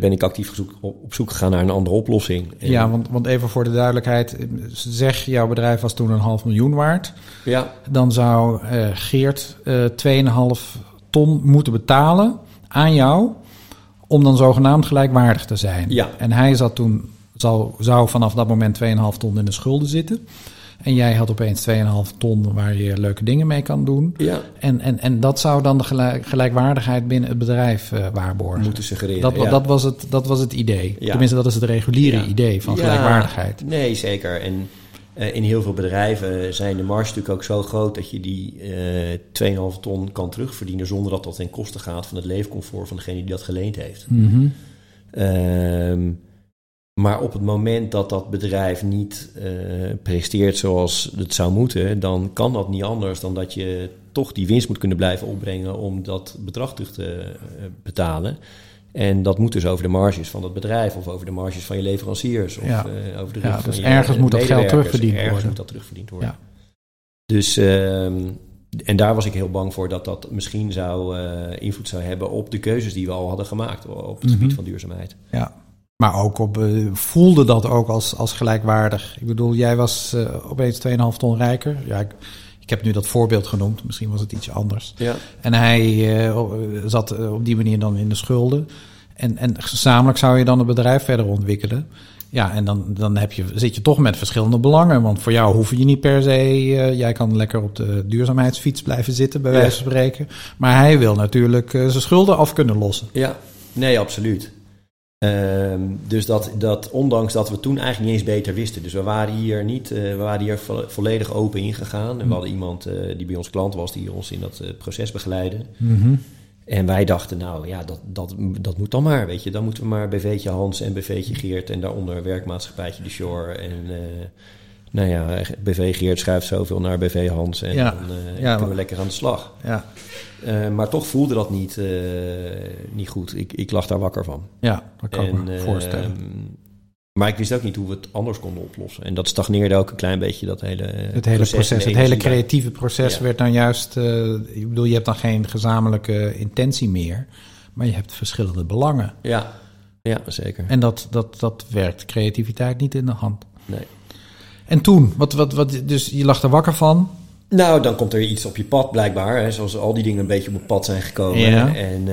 ben ik actief op, op, zoek gegaan naar een andere oplossing. En ja, want, want even voor de duidelijkheid. Zeg, jouw bedrijf was toen een half miljoen waard. Ja. Dan zou Geert 2,5 ton moeten betalen aan jou... om dan zogenaamd gelijkwaardig te zijn. Ja. En hij zat toen zou, zou vanaf dat moment 2,5 ton in de schulden zitten. En jij had opeens 2,5 ton waar je leuke dingen mee kan doen. Ja. En, en, en dat zou dan de gelijk, gelijkwaardigheid binnen het bedrijf uh, waarborgen. Moeten suggereren. Dat, ja. dat, was, het, dat was het idee. Ja. Tenminste, dat is het reguliere idee van gelijkwaardigheid. Nee, zeker. En uh, in heel veel bedrijven zijn de marges natuurlijk ook zo groot dat je die uh, 2,5 ton kan terugverdienen zonder dat dat ten koste gaat van het leefcomfort van degene die dat geleend heeft. Mm -hmm. Maar op het moment dat dat bedrijf niet uh, presteert zoals het zou moeten, dan kan dat niet anders dan dat je toch die winst moet kunnen blijven opbrengen om dat bedrag terug te uh, betalen. En dat moet dus over de marges van dat bedrijf of over de marges van je leveranciers. Of ja. uh, over de ja, van dus je ergens moet dat geld terugverdiend ergens worden. moet dat terugverdiend worden. Ja. Dus, en daar was ik heel bang voor dat dat misschien zou invloed zou hebben op de keuzes die we al hadden gemaakt op het Mhm. gebied van duurzaamheid. Ja. Maar ook op, uh, voelde dat ook als, als gelijkwaardig. Ik bedoel, jij was uh, opeens 2,5 ton rijker. Ja, ik, ik, heb nu dat voorbeeld genoemd. Misschien was het iets anders. Ja. En hij uh, zat op die manier dan in de schulden. En, en gezamenlijk zou je dan het bedrijf verder ontwikkelen. Ja, en dan, dan heb je, zit je toch met verschillende belangen. Want voor jou hoef je niet per se... jij kan lekker op de duurzaamheidsfiets blijven zitten, bij wijze van spreken. Maar hij wil natuurlijk zijn schulden af kunnen lossen. Ja, nee, absoluut. Um, dus dat, dat, ondanks dat we toen eigenlijk niet eens beter wisten. Dus we waren hier niet, uh, we waren hier vo volledig open ingegaan. En we hadden iemand uh, die bij ons klant was, die ons in dat uh, proces begeleidde. Mm -hmm. En wij dachten, nou ja, dat, dat, dat moet dan maar, weet je. Dan moeten we maar BV'tje Hans en BV'tje Geert en daaronder werkmaatschappijtje De Shore. En nou ja, BV Geert schuift zoveel naar BV Hans en ja. dan ja, kunnen we lekker aan de slag. Ja. Uh, maar toch voelde dat niet, uh, niet goed. Ik, ik lag daar wakker van. Ja, dat kan en, ik me voorstellen. Uh, maar ik wist ook niet hoe we het anders konden oplossen. En dat stagneerde ook een klein beetje, dat hele Het hele proces, proces het hele creatieve proces ja. werd dan juist... eh, ik bedoel, je hebt dan geen gezamenlijke intentie meer. Maar je hebt verschillende belangen. Ja, ja zeker. En dat, dat, dat werkt creativiteit niet in de hand. Nee. En toen, wat, wat, wat, dus je lag er wakker van... Nou, dan komt er iets op je pad blijkbaar. Hè, zoals al die dingen een beetje op pad zijn gekomen. Ja. En uh,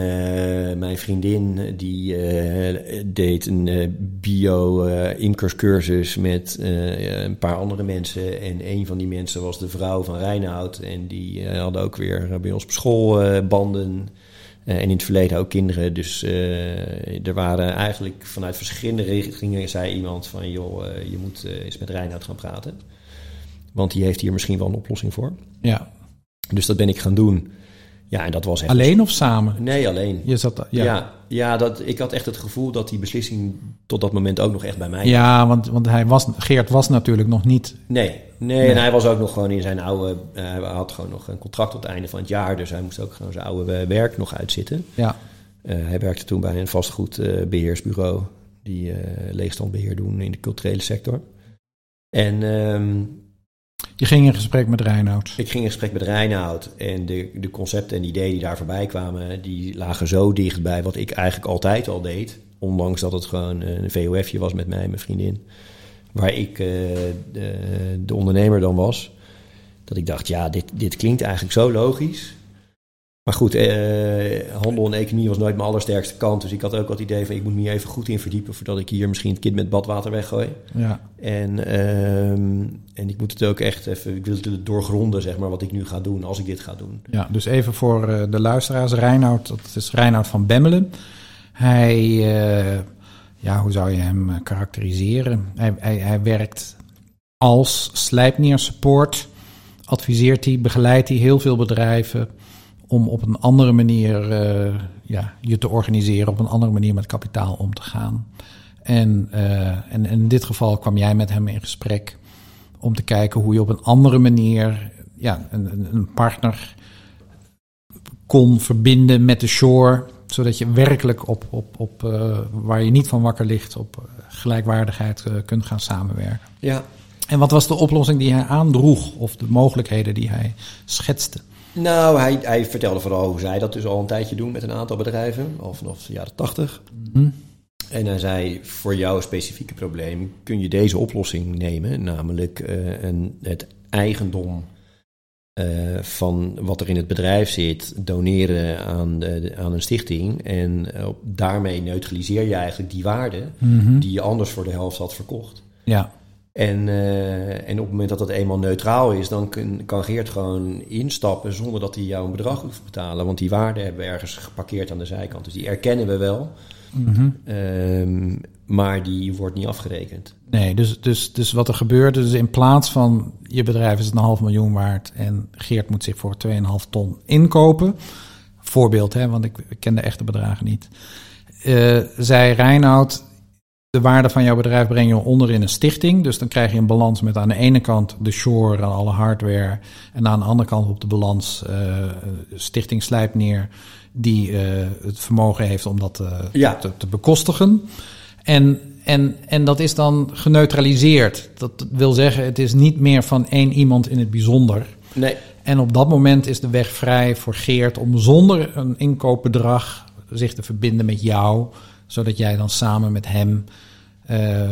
mijn vriendin die uh, deed een uh, bio-imkerscursus met een paar andere mensen. En een van die mensen was de vrouw van Reinoud. En die hadden ook weer bij ons op school banden. En in het verleden ook kinderen. Dus er waren eigenlijk vanuit verschillende richtingen zei iemand van... joh, je moet eens met Reinoud gaan praten. Want die heeft hier misschien wel een oplossing voor. Ja. Dus dat ben ik gaan doen. Ja, en dat was echt... Alleen of samen? Nee, alleen. Je zat, ja. Ja, ja dat, ik had echt het gevoel dat die beslissing tot dat moment ook nog echt bij mij Ja, want, want hij was, Geert was natuurlijk nog niet... Nee, nee, nee. en hij was ook nog gewoon in zijn oude... Hij had gewoon nog een contract tot het einde van het jaar. Dus hij moest ook gewoon zijn oude werk nog uitzitten. Ja. Uh, hij werkte toen bij een vastgoedbeheersbureau... die uh, leegstandbeheer doen in de culturele sector. En... Um, je ging in gesprek met Reinoud. Ik ging in gesprek met Reinoud. En de, de concepten en ideeën die daar voorbij kwamen, die lagen zo dicht bij wat ik eigenlijk altijd al deed. Ondanks dat het gewoon een VOFje was met mij en mijn vriendin. Waar ik uh, de, de, ondernemer dan was. Dat ik dacht, ja, dit, dit klinkt eigenlijk zo logisch. Maar goed, eh, handel en economie was nooit mijn allersterkste kant. Dus ik had ook wat idee van, ik moet me hier even goed in verdiepen... voordat ik hier misschien het kind met badwater weggooi. Ja. En, um, en ik moet het ook echt even... Ik wil het doorgronden, zeg maar, wat ik nu ga doen, als ik dit ga doen. Ja, dus even voor uh, de luisteraars. Reinoud, dat is Reinoud van Bemmelen. Hij, uh, ja, hoe zou je hem uh, karakteriseren? Hij, hij, hij werkt als slijpneersupport. Adviseert hij, begeleidt hij heel veel bedrijven om op een andere manier uh, ja, je te organiseren, op een andere manier met kapitaal om te gaan. En, uh, en, en, in dit geval kwam jij met hem in gesprek om te kijken hoe je op een andere manier ja, een, een partner kon verbinden met de shore, zodat je werkelijk op, op, op uh, waar je niet van wakker ligt, op gelijkwaardigheid kunt gaan samenwerken. Ja. En wat was de oplossing die hij aandroeg, of de mogelijkheden die hij schetste? Nou, hij, hij, vertelde vooral hoe zij dat dus al een tijdje doen met een aantal bedrijven, al vanaf de jaren tachtig. Mm. En hij zei, voor jouw specifieke probleem kun je deze oplossing nemen, namelijk uh, een, het eigendom van wat er in het bedrijf zit doneren aan, de, aan een stichting. En op, daarmee neutraliseer je eigenlijk die waarde Mhm. die je anders voor de helft had verkocht. Ja, En, eh, en op het moment dat dat eenmaal neutraal is, dan kun- kan Geert gewoon instappen zonder dat hij jou een bedrag hoeft te betalen. Want die waarde hebben we ergens geparkeerd aan de zijkant. Dus die erkennen we wel, Mhm. ehm, maar die wordt niet afgerekend. Nee, dus, dus, dus wat er gebeurt, dus in plaats van je bedrijf is een half miljoen waard en Geert moet zich voor 2,5 ton inkopen. Voorbeeld, hè, want ik, ik ken de echte bedragen niet. Eh zei Reinoud, de waarde van jouw bedrijf breng je onder in een stichting. Dus dan krijg je een balans met aan de ene kant de shore en alle hardware. En aan de andere kant op de balans eh stichting slijpt neer die eh, het vermogen heeft om dat eh, Ja. te, te bekostigen. En, en, en dat is dan geneutraliseerd. Dat wil zeggen, het is niet meer van één iemand in het bijzonder. Nee, En op dat moment is de weg vrij voor Geert om zonder een inkoopbedrag zich te verbinden met jou, zodat jij dan samen met hem eh,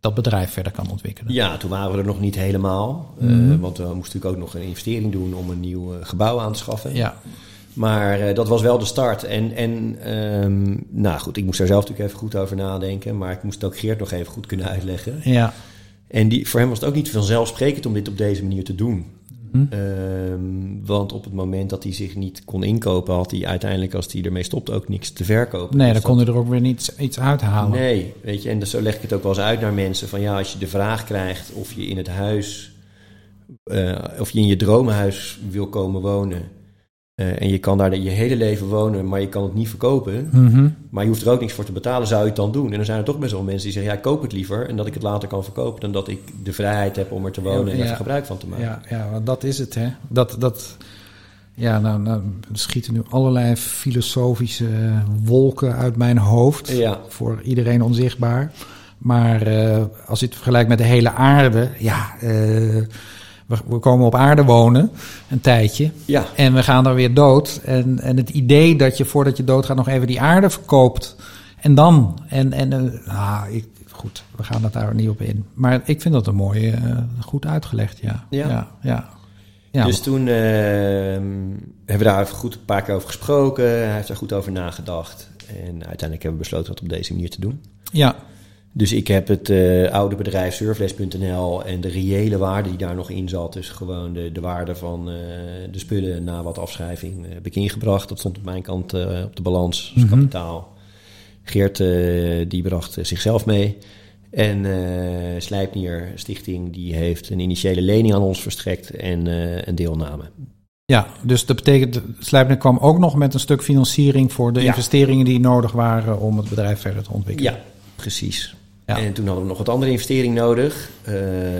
dat bedrijf verder kan ontwikkelen. ja, toen waren we er nog niet helemaal. eh, Mhm. want we moesten natuurlijk ook nog een investering doen om een nieuw eh, gebouw aan te schaffen. Ja, Maar dat was wel de start. En, en ehm, nou goed, ik moest daar zelf natuurlijk even goed over nadenken. Maar ik moest het ook Geert nog even goed kunnen uitleggen. ja, En die, voor hem was het ook niet vanzelfsprekend om dit op deze manier te doen. Hm. Ehm, want op het moment dat hij zich niet kon inkopen, had hij uiteindelijk, als hij ermee stopte, ook niks te verkopen. nee, Dus dan kon hij er ook weer niet iets uithalen. Nee, weet je, en dus zo leg ik het ook wel eens uit naar mensen: van ja, als je de vraag krijgt of je in het huis, eh, of je in je dromenhuis wil komen wonen. Eh, en je kan daar je hele leven wonen, maar je kan het niet verkopen. Mhm. Maar je hoeft er ook niks voor te betalen, zou je het dan doen? En dan zijn er toch best wel mensen die zeggen: ja, ik koop het liever. En dat ik het later kan verkopen, dan dat ik de vrijheid heb om er te wonen en Ja. er gebruik van te maken. Ja, ja, want dat is het, hè. Dat, dat, ja, nou, nou er schieten nu allerlei filosofische wolken uit mijn hoofd. Ja. Voor iedereen onzichtbaar. Maar eh, als je het vergelijkt met de hele aarde, ja, eh, we, we komen op aarde wonen een tijdje. Ja, En we gaan daar weer dood. En, en het idee dat je voordat je doodgaat nog even die aarde verkoopt. En dan. En, en eh, ah, ik, goed, we gaan het daar niet op in. Maar ik vind dat een mooi, eh, goed uitgelegd, ja. Ja. ja, ja. Ja, dus toen ehm, hebben we daar even goed een paar keer over gesproken. Hij heeft daar goed over nagedacht. En uiteindelijk hebben we besloten dat op deze manier te doen. ja, Dus ik heb het eh, oude bedrijf Surfles.nl en de reële waarde die daar nog in zat, dus gewoon de, de waarde van eh, de spullen na wat afschrijving, eh, heb ik ingebracht. Dat stond op mijn kant op de balans, als Mhm. kapitaal. Geert die bracht zichzelf mee. En Slijpnier Stichting die heeft een initiële lening aan ons verstrekt en een deelname. ja, dus dat betekent, Slijpner kwam ook nog met een stuk financiering voor de Ja. investeringen die nodig waren om het bedrijf verder te ontwikkelen. Ja, precies. Ja. En toen hadden we nog wat andere investering nodig. eh,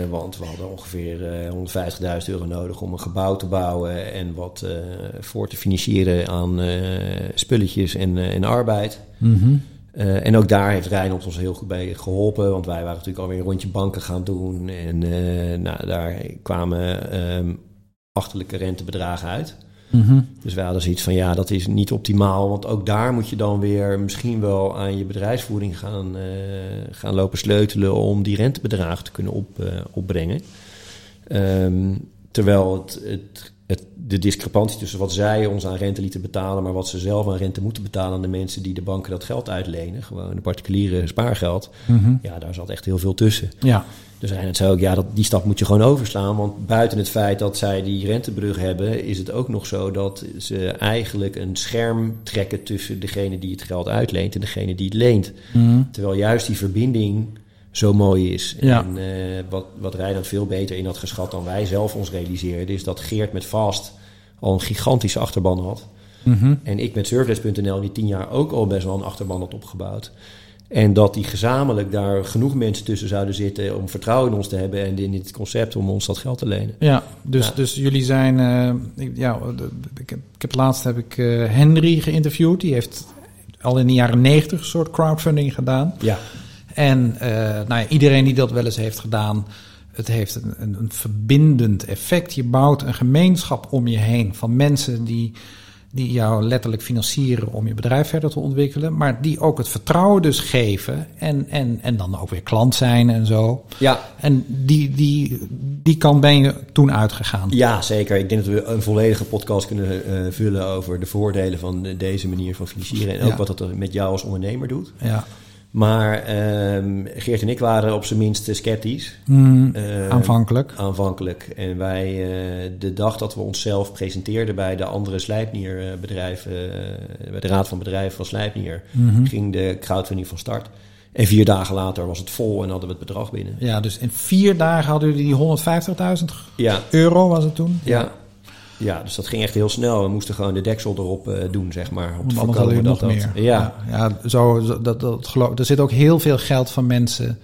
want we hadden ongeveer eh 150.000 euro nodig om een gebouw te bouwen en wat eh, voor te financieren aan eh, spulletjes en, eh, en arbeid. Mhm. Eh, en ook daar heeft Reinhold ons heel goed bij geholpen, want wij waren natuurlijk alweer een rondje banken gaan doen. En eh, nou, daar kwamen ehm achterlijke rentebedragen uit. Mhm. Dus wij hadden zoiets van, ja, dat is niet optimaal. Want ook daar moet je dan weer misschien wel aan je bedrijfsvoering gaan, eh, gaan lopen sleutelen... om die rentebedragen te kunnen op, eh, opbrengen. Ehm, terwijl het, het, het, de discrepantie tussen wat zij ons aan rente lieten betalen... maar wat ze zelf aan rente moeten betalen aan de mensen die de banken dat geld uitlenen... gewoon de particuliere spaargeld, Mhm. ja, daar zat echt heel veel tussen. Ja, Dus Reinhard zei ook, ja, dat, die stap moet je gewoon overslaan. Want buiten het feit dat zij die rentebrug hebben, is het ook nog zo dat ze eigenlijk een scherm trekken tussen degene die het geld uitleent en degene die het leent. Mhm. Terwijl juist die verbinding zo mooi is. Ja. En eh, wat, wat Reinhard veel beter in had geschat dan wij zelf ons realiseerden, is dat Geert met Fast al een gigantische achterban had. Mhm. En ik met Surfless.nl die tien jaar ook al best wel een achterban had opgebouwd. En dat die gezamenlijk daar genoeg mensen tussen zouden zitten om vertrouwen in ons te hebben en in dit concept om ons dat geld te lenen. Ja, dus, Ja. dus jullie zijn. eh, ik- ja, ik heb, ik heb laatst heb ik eh, Henry geïnterviewd. Die heeft al in de jaren negentig een soort crowdfunding gedaan. Ja, En eh, nou ja, iedereen die dat wel eens heeft gedaan, het heeft een, een, een verbindend effect. Je bouwt een gemeenschap om je heen van mensen die, die jou letterlijk financieren om je bedrijf verder te ontwikkelen, maar die ook het vertrouwen dus geven en, en, en dan ook weer klant zijn en zo. Ja. En die, die, die kant ben je toen uitgegaan. Ja, zeker. Ik denk dat we een volledige podcast kunnen uh, vullen over de voordelen van deze manier van financieren en ook wat dat met jou als ondernemer doet. Ja. Maar ehm, Geert en ik waren op zijn minst sceptisch. Mm, uh, aanvankelijk. Aanvankelijk. En wij, uh, de dag dat we onszelf presenteersden bij de andere Slijpnierbedrijven, uh, bij de Raad van Bedrijven van Slijpnier, mm -hmm. ging de crowdfunding van start. En vier dagen later was het vol en hadden we het bedrag binnen. Ja, dus in vier dagen hadden jullie die 150.000 ja. euro, was het toen? Ja. Ja, dus dat ging echt heel snel. We moesten gewoon de deksel erop uh, doen, zeg maar. Om te voorkomen dat nog dat, meer. Ja, ja, zo, dat, dat, geloof, er zit ook heel veel geld van mensen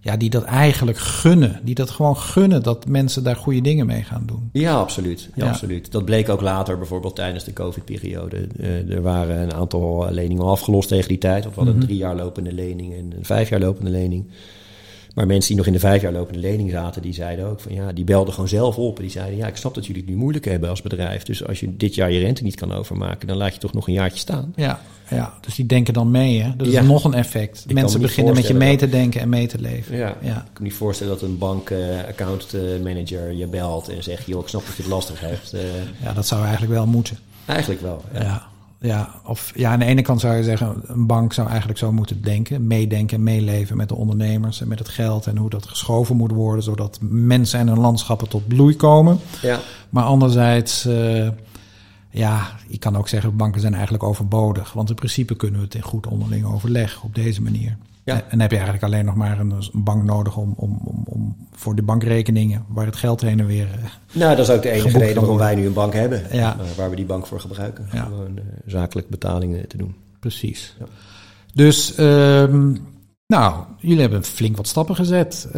ja, die dat eigenlijk gunnen. Die dat gewoon gunnen dat mensen daar goede dingen mee gaan doen. Ja, absoluut. Ja, absoluut. Dat bleek ook later, bijvoorbeeld tijdens de COVID-periode. Uh, er waren een aantal leningen afgelost tegen die tijd. Of we hadden een drie jaar lopende lening en een vijf jaar lopende lening. Maar mensen die nog in de vijf jaar lopende lening zaten, die zeiden ook van ja, die belden gewoon zelf op. En die zeiden ja, ik snap dat jullie het nu moeilijk hebben als bedrijf. Dus als je dit jaar je rente niet kan overmaken, dan laat je toch nog een jaartje staan. Ja, ja dus die denken dan mee. Hè? Dat is nog een effect. Ik mensen beginnen met je mee te denken en mee te leven. Ja, ja. ik kan me niet voorstellen dat een bank uh, account manager je belt en zegt, joh, ik snap dat je het lastig hebt. Ja, dat zou eigenlijk wel moeten. Eigenlijk wel. ja. ja ja, of ja, aan de ene kant zou je zeggen, een bank zou eigenlijk zo moeten denken, meedenken en meeleven met de ondernemers en met het geld en hoe dat geschoven moet worden, zodat mensen en hun landschappen tot bloei komen. Ja. Maar anderzijds, uh, ja, je kan ook zeggen, banken zijn eigenlijk overbodig, want in principe kunnen we het in goed onderling overleg op deze manier. Ja. En dan heb je eigenlijk alleen nog maar een, bank nodig om, om, om, om, voor de bankrekeningen, waar het geld heen en weer. Uh, nou, dat is ook de enige reden waarom wij nu een bank hebben. Ja. Uh, waar we die bank voor gebruiken. Ja. Gewoon uh, zakelijk betalingen te doen. Precies. Dus, um, nou, jullie hebben flink wat stappen gezet.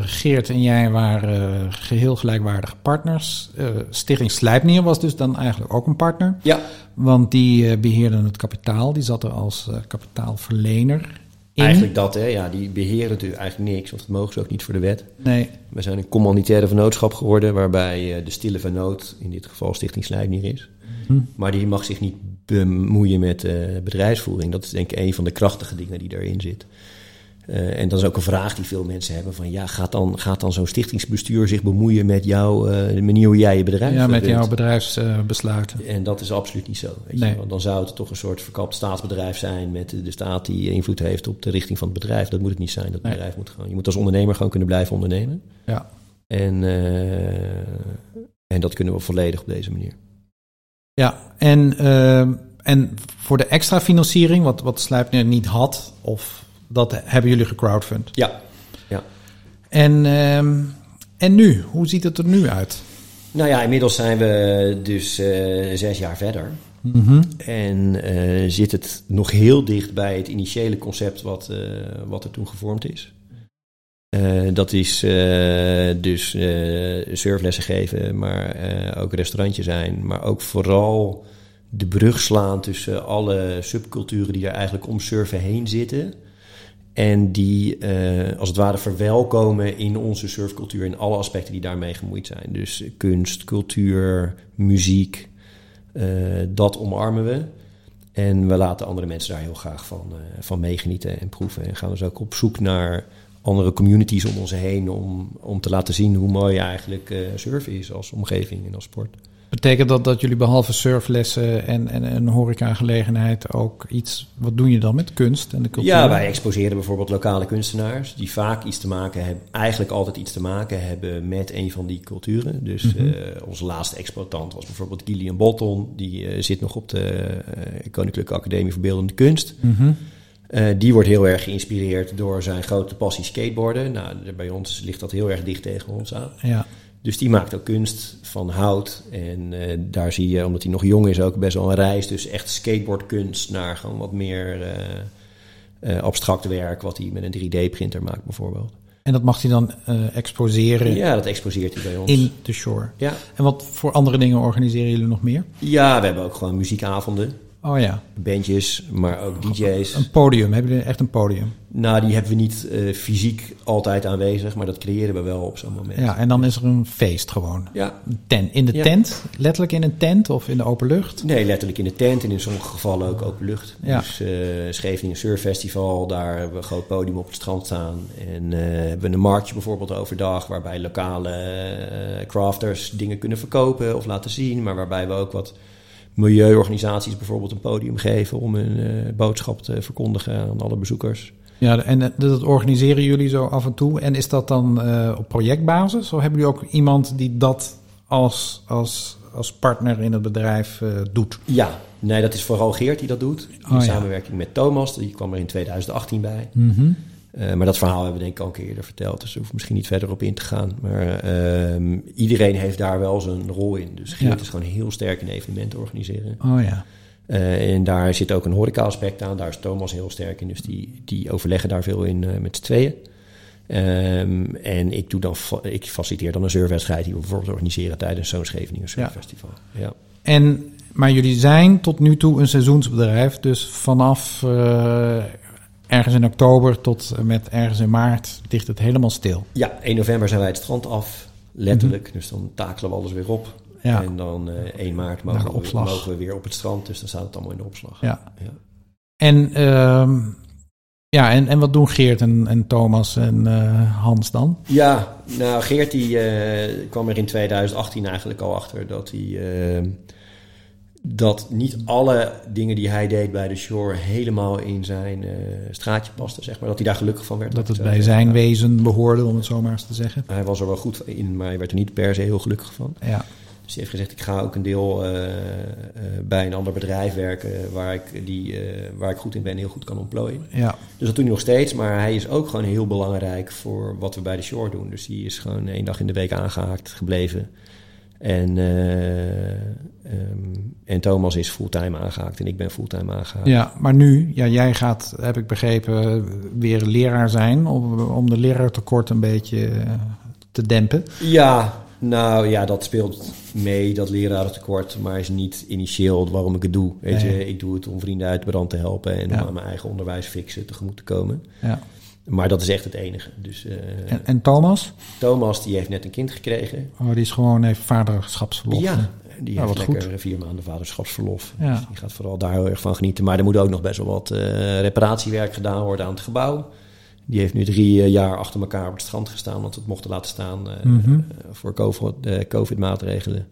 Geert en jij waren geheel gelijkwaardige partners. Stichting Slijpnier was dus dan eigenlijk ook een partner. Ja. Want die beheerden het kapitaal. Die zat er als kapitaalverlener Eigenlijk dat, hè. Ja, die beheren natuurlijk eigenlijk niks, want dat mogen ze ook niet voor de wet. Nee. We zijn een commanditaire vennootschap geworden, waarbij de stille vennoot, in dit geval Stichting Slijpnier is. Hm. Maar die mag zich niet bemoeien met uh, bedrijfsvoering. Dat is denk ik een van de krachtige dingen die daarin zit. Uh, en dat is ook een vraag die veel mensen hebben: van ja, gaat dan, gaat dan zo'n stichtingsbestuur zich bemoeien met jou, uh, de manier hoe jij je bedrijf Ja, met jouw bedrijfsbesluiten. en dat is absoluut niet zo. Weet nee. je? Want dan zou het toch een soort verkapt staatsbedrijf zijn met de staat die invloed heeft op de richting van het bedrijf. Dat moet het niet zijn. Dat nee. bedrijf moet gewoon, je moet als ondernemer gewoon kunnen blijven ondernemen. Ja. En, uh, en dat kunnen we volledig op deze manier. Ja, en, en voor de extra financiering, wat, wat Slijpner niet had, of dat hebben jullie gecrowdfund. Ja. ja. En, uh, en nu? Hoe ziet het er nu uit? Nou ja, inmiddels zijn we dus uh, zes jaar verder. Mm -hmm. En uh, zit het nog heel dicht bij het initiële concept wat, uh, wat er toen gevormd is. dat is dus surflessen geven, maar ook restaurantje zijn. Maar ook vooral de brug slaan tussen alle subculturen die er eigenlijk om surfen heen zitten. En die uh, als het ware verwelkomen in onze surfcultuur in alle aspecten die daarmee gemoeid zijn. Dus kunst, cultuur, muziek, uh, dat omarmen we. En we laten andere mensen daar heel graag van, uh, van meegenieten en proeven. En gaan dus ook op zoek naar andere communities om ons heen om, om te laten zien hoe mooi eigenlijk surfen is als omgeving en als sport. Betekent dat dat jullie behalve surflessen en, en een horeca-gelegenheid ook iets... Wat doen je dan met kunst en de cultuur? Ja, wij exposeren bijvoorbeeld lokale kunstenaars... die vaak iets te maken hebben, eigenlijk altijd iets te maken hebben met een van die culturen. Dus mm -hmm. uh, onze laatste exploitant was bijvoorbeeld Gillian Bolton. Die uh, zit nog op de uh, Koninklijke Academie voor Beeldende Kunst. Mm -hmm. die wordt heel erg geïnspireerd door zijn grote passie skateboarden. Nou, bij ons ligt dat heel erg dicht tegen ons aan. Ja. Dus die maakt ook kunst van hout. En uh, daar zie je, omdat hij nog jong is, ook best wel een reis. Dus echt skateboardkunst naar gewoon wat meer uh, uh, abstract werk. Wat hij met een 3D-printer maakt bijvoorbeeld. En dat mag hij dan exposeren? Ja, dat exposeert hij bij ons. In de shore? Ja. En wat voor andere dingen organiseren jullie nog meer? Ja, we hebben ook gewoon muziekavonden. Oh ja. Bandjes, maar ook DJ's. Een podium, hebben jullie echt een podium? Nou, die hebben we niet uh, fysiek altijd aanwezig, maar dat creëren we wel op zo'n moment. Ja, en dan is er een feest gewoon. Ja. Tent. In de Ja. tent? Letterlijk in een tent of in de open lucht? Nee, letterlijk in de tent en in sommige gevallen ook open lucht. Ja. Dus eh Scheveningen Surf Festival, daar hebben we een groot podium op het strand staan. En eh, hebben we een marktje bijvoorbeeld overdag, waarbij lokale eh, crafters dingen kunnen verkopen of laten zien. Maar waarbij we ook wat milieuorganisaties bijvoorbeeld een podium geven om hun eh, boodschap te verkondigen aan alle bezoekers. Ja, en eh, dat organiseren jullie zo af en toe. En is dat dan eh, op projectbasis? Of hebben jullie ook iemand die dat als, als, als partner in het bedrijf doet? Ja, nee, dat is vooral Geert die dat doet. In Oh, ja. samenwerking met Thomas, die kwam er in 2018 bij. Mhm. Eh, maar dat verhaal hebben we denk ik al een keer eerder verteld, dus daar hoef ik misschien niet verder op in te gaan. Maar ehm, iedereen heeft daar wel zijn rol in. Dus Geert Ja. is gewoon heel sterk in evenementen organiseren. Oh ja. Eh, en daar zit ook een horeca-aspect aan. Daar is Thomas heel sterk in, dus die, die overleggen daar veel in eh, met z'n tweeën. Ehm, en ik, doe dan, ik faciliteer dan een surfwedstrijd die we bijvoorbeeld organiseren tijdens zo'n Scheveningen Surffestival. Ja. En, maar jullie zijn tot nu toe een seizoensbedrijf. Dus vanaf ergens in oktober tot en met ergens in maart ligt het helemaal stil. ja, 1 november zijn wij het strand af, letterlijk. Dus dan takelen we alles weer op. Mhm. Ja. En dan eh 1 maart mogen we, mogen we weer op het strand, dus dan staat het allemaal in de opslag. Ja. Ja. En, ehm, ja, en, en wat doen Geert en, en Thomas en eh, Hans dan? Ja, nou Geert die eh, kwam er in 2018 eigenlijk al achter dat hij eh, dat niet alle dingen die hij deed bij de shore helemaal in zijn eh, straatje pasten, zeg maar. Dat hij daar gelukkig van werd. Dat het Zo bij zijn wezen behoorde, om het zo maar eens te zeggen. Hij was er wel goed in, maar hij werd er niet per se heel gelukkig van. Ja, Dus hij heeft gezegd, ik ga ook een deel eh, eh, bij een ander bedrijf werken waar ik, die, eh, waar ik goed in ben en heel goed kan ontplooien. ja, Dus dat doet hij nog steeds, maar hij is ook gewoon heel belangrijk voor wat we bij de shore doen. Dus die is gewoon één dag in de week aangehaakt gebleven. En, eh, ehm, en Thomas is fulltime aangehaakt en ik ben fulltime aangehaakt. ja. Maar nu, ja, jij gaat, heb ik begrepen, weer leraar zijn om, om de leraartekort een beetje eh, te dempen. Ja, nou ja, dat speelt mee, dat lerarentekort, maar is niet initieel waarom ik het doe. Weet Nee. je, ik doe het om vrienden uit de brand te helpen en Ja. om aan mijn eigen onderwijsfixen tegemoet te komen. Ja. Maar dat is echt het enige. Dus eh, En, en Thomas? Thomas, die heeft net een kind gekregen. Oh, die is gewoon even vaderschapsverlof. Ja, die Nou, heeft lekker goed. vier maanden vaderschapsverlof. Ja. Dus die gaat vooral daar heel erg van genieten. Maar er moet ook nog best wel wat eh, reparatiewerk gedaan worden aan het gebouw. Die heeft nu drie eh, jaar achter elkaar op het strand gestaan, want we het mochten laten staan Mhm. eh, voor COVID, COVID-maatregelen.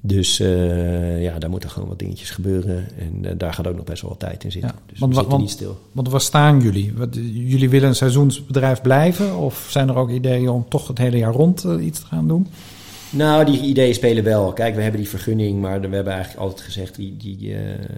Dus eh, ja, daar moeten gewoon wat dingetjes gebeuren. En eh, daar gaat ook nog best wel wat tijd in zitten. Ja, Dus want we zitten want- niet stil. Want waar staan jullie? Wat, jullie willen een seizoensbedrijf blijven? Of zijn er ook ideeën om toch het hele jaar rond eh, iets te gaan doen? Nou, die ideeën spelen wel. Kijk, we hebben die vergunning, maar we hebben eigenlijk altijd gezegd... die, die,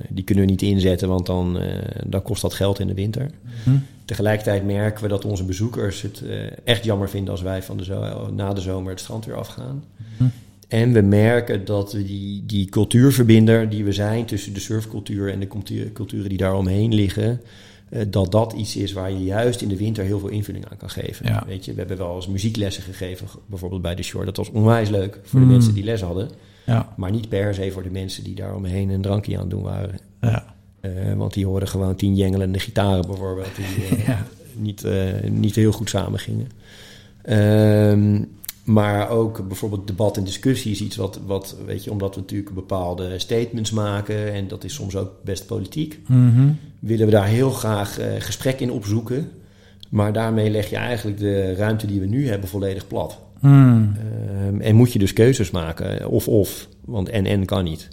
die kunnen we niet inzetten, want dan, dan kost dat geld in de winter. Hm? Tegelijkertijd merken we dat onze bezoekers het echt jammer vinden... als wij van de zo na de zomer het strand weer afgaan. Hm. En we merken dat we die, die cultuurverbinder die we zijn... tussen de surfcultuur en de culturen die daar omheen liggen... eh, dat dat iets is waar je juist in de winter heel veel invulling aan kan geven. Ja. Weet je, we hebben wel eens muzieklessen gegeven, bijvoorbeeld bij de Shore. Dat was onwijs leuk voor Mm. de mensen die les hadden. Ja, Maar niet per se voor de mensen die daar omheen een drankje aan het doen waren. ja, Eh, want die hoorden gewoon tien jengelende gitaren bijvoorbeeld. Die eh, Ja. niet, niet heel goed samen gingen. Ehm, maar ook bijvoorbeeld debat en discussie is iets wat, wat, weet je, omdat we natuurlijk bepaalde statements maken. En dat is soms ook best politiek. Mhm. Willen we daar heel graag eh, gesprek in opzoeken. Maar daarmee leg je eigenlijk de ruimte die we nu hebben volledig plat. Hmm. Ehm, en moet je dus keuzes maken, of-of. Want en-en kan niet.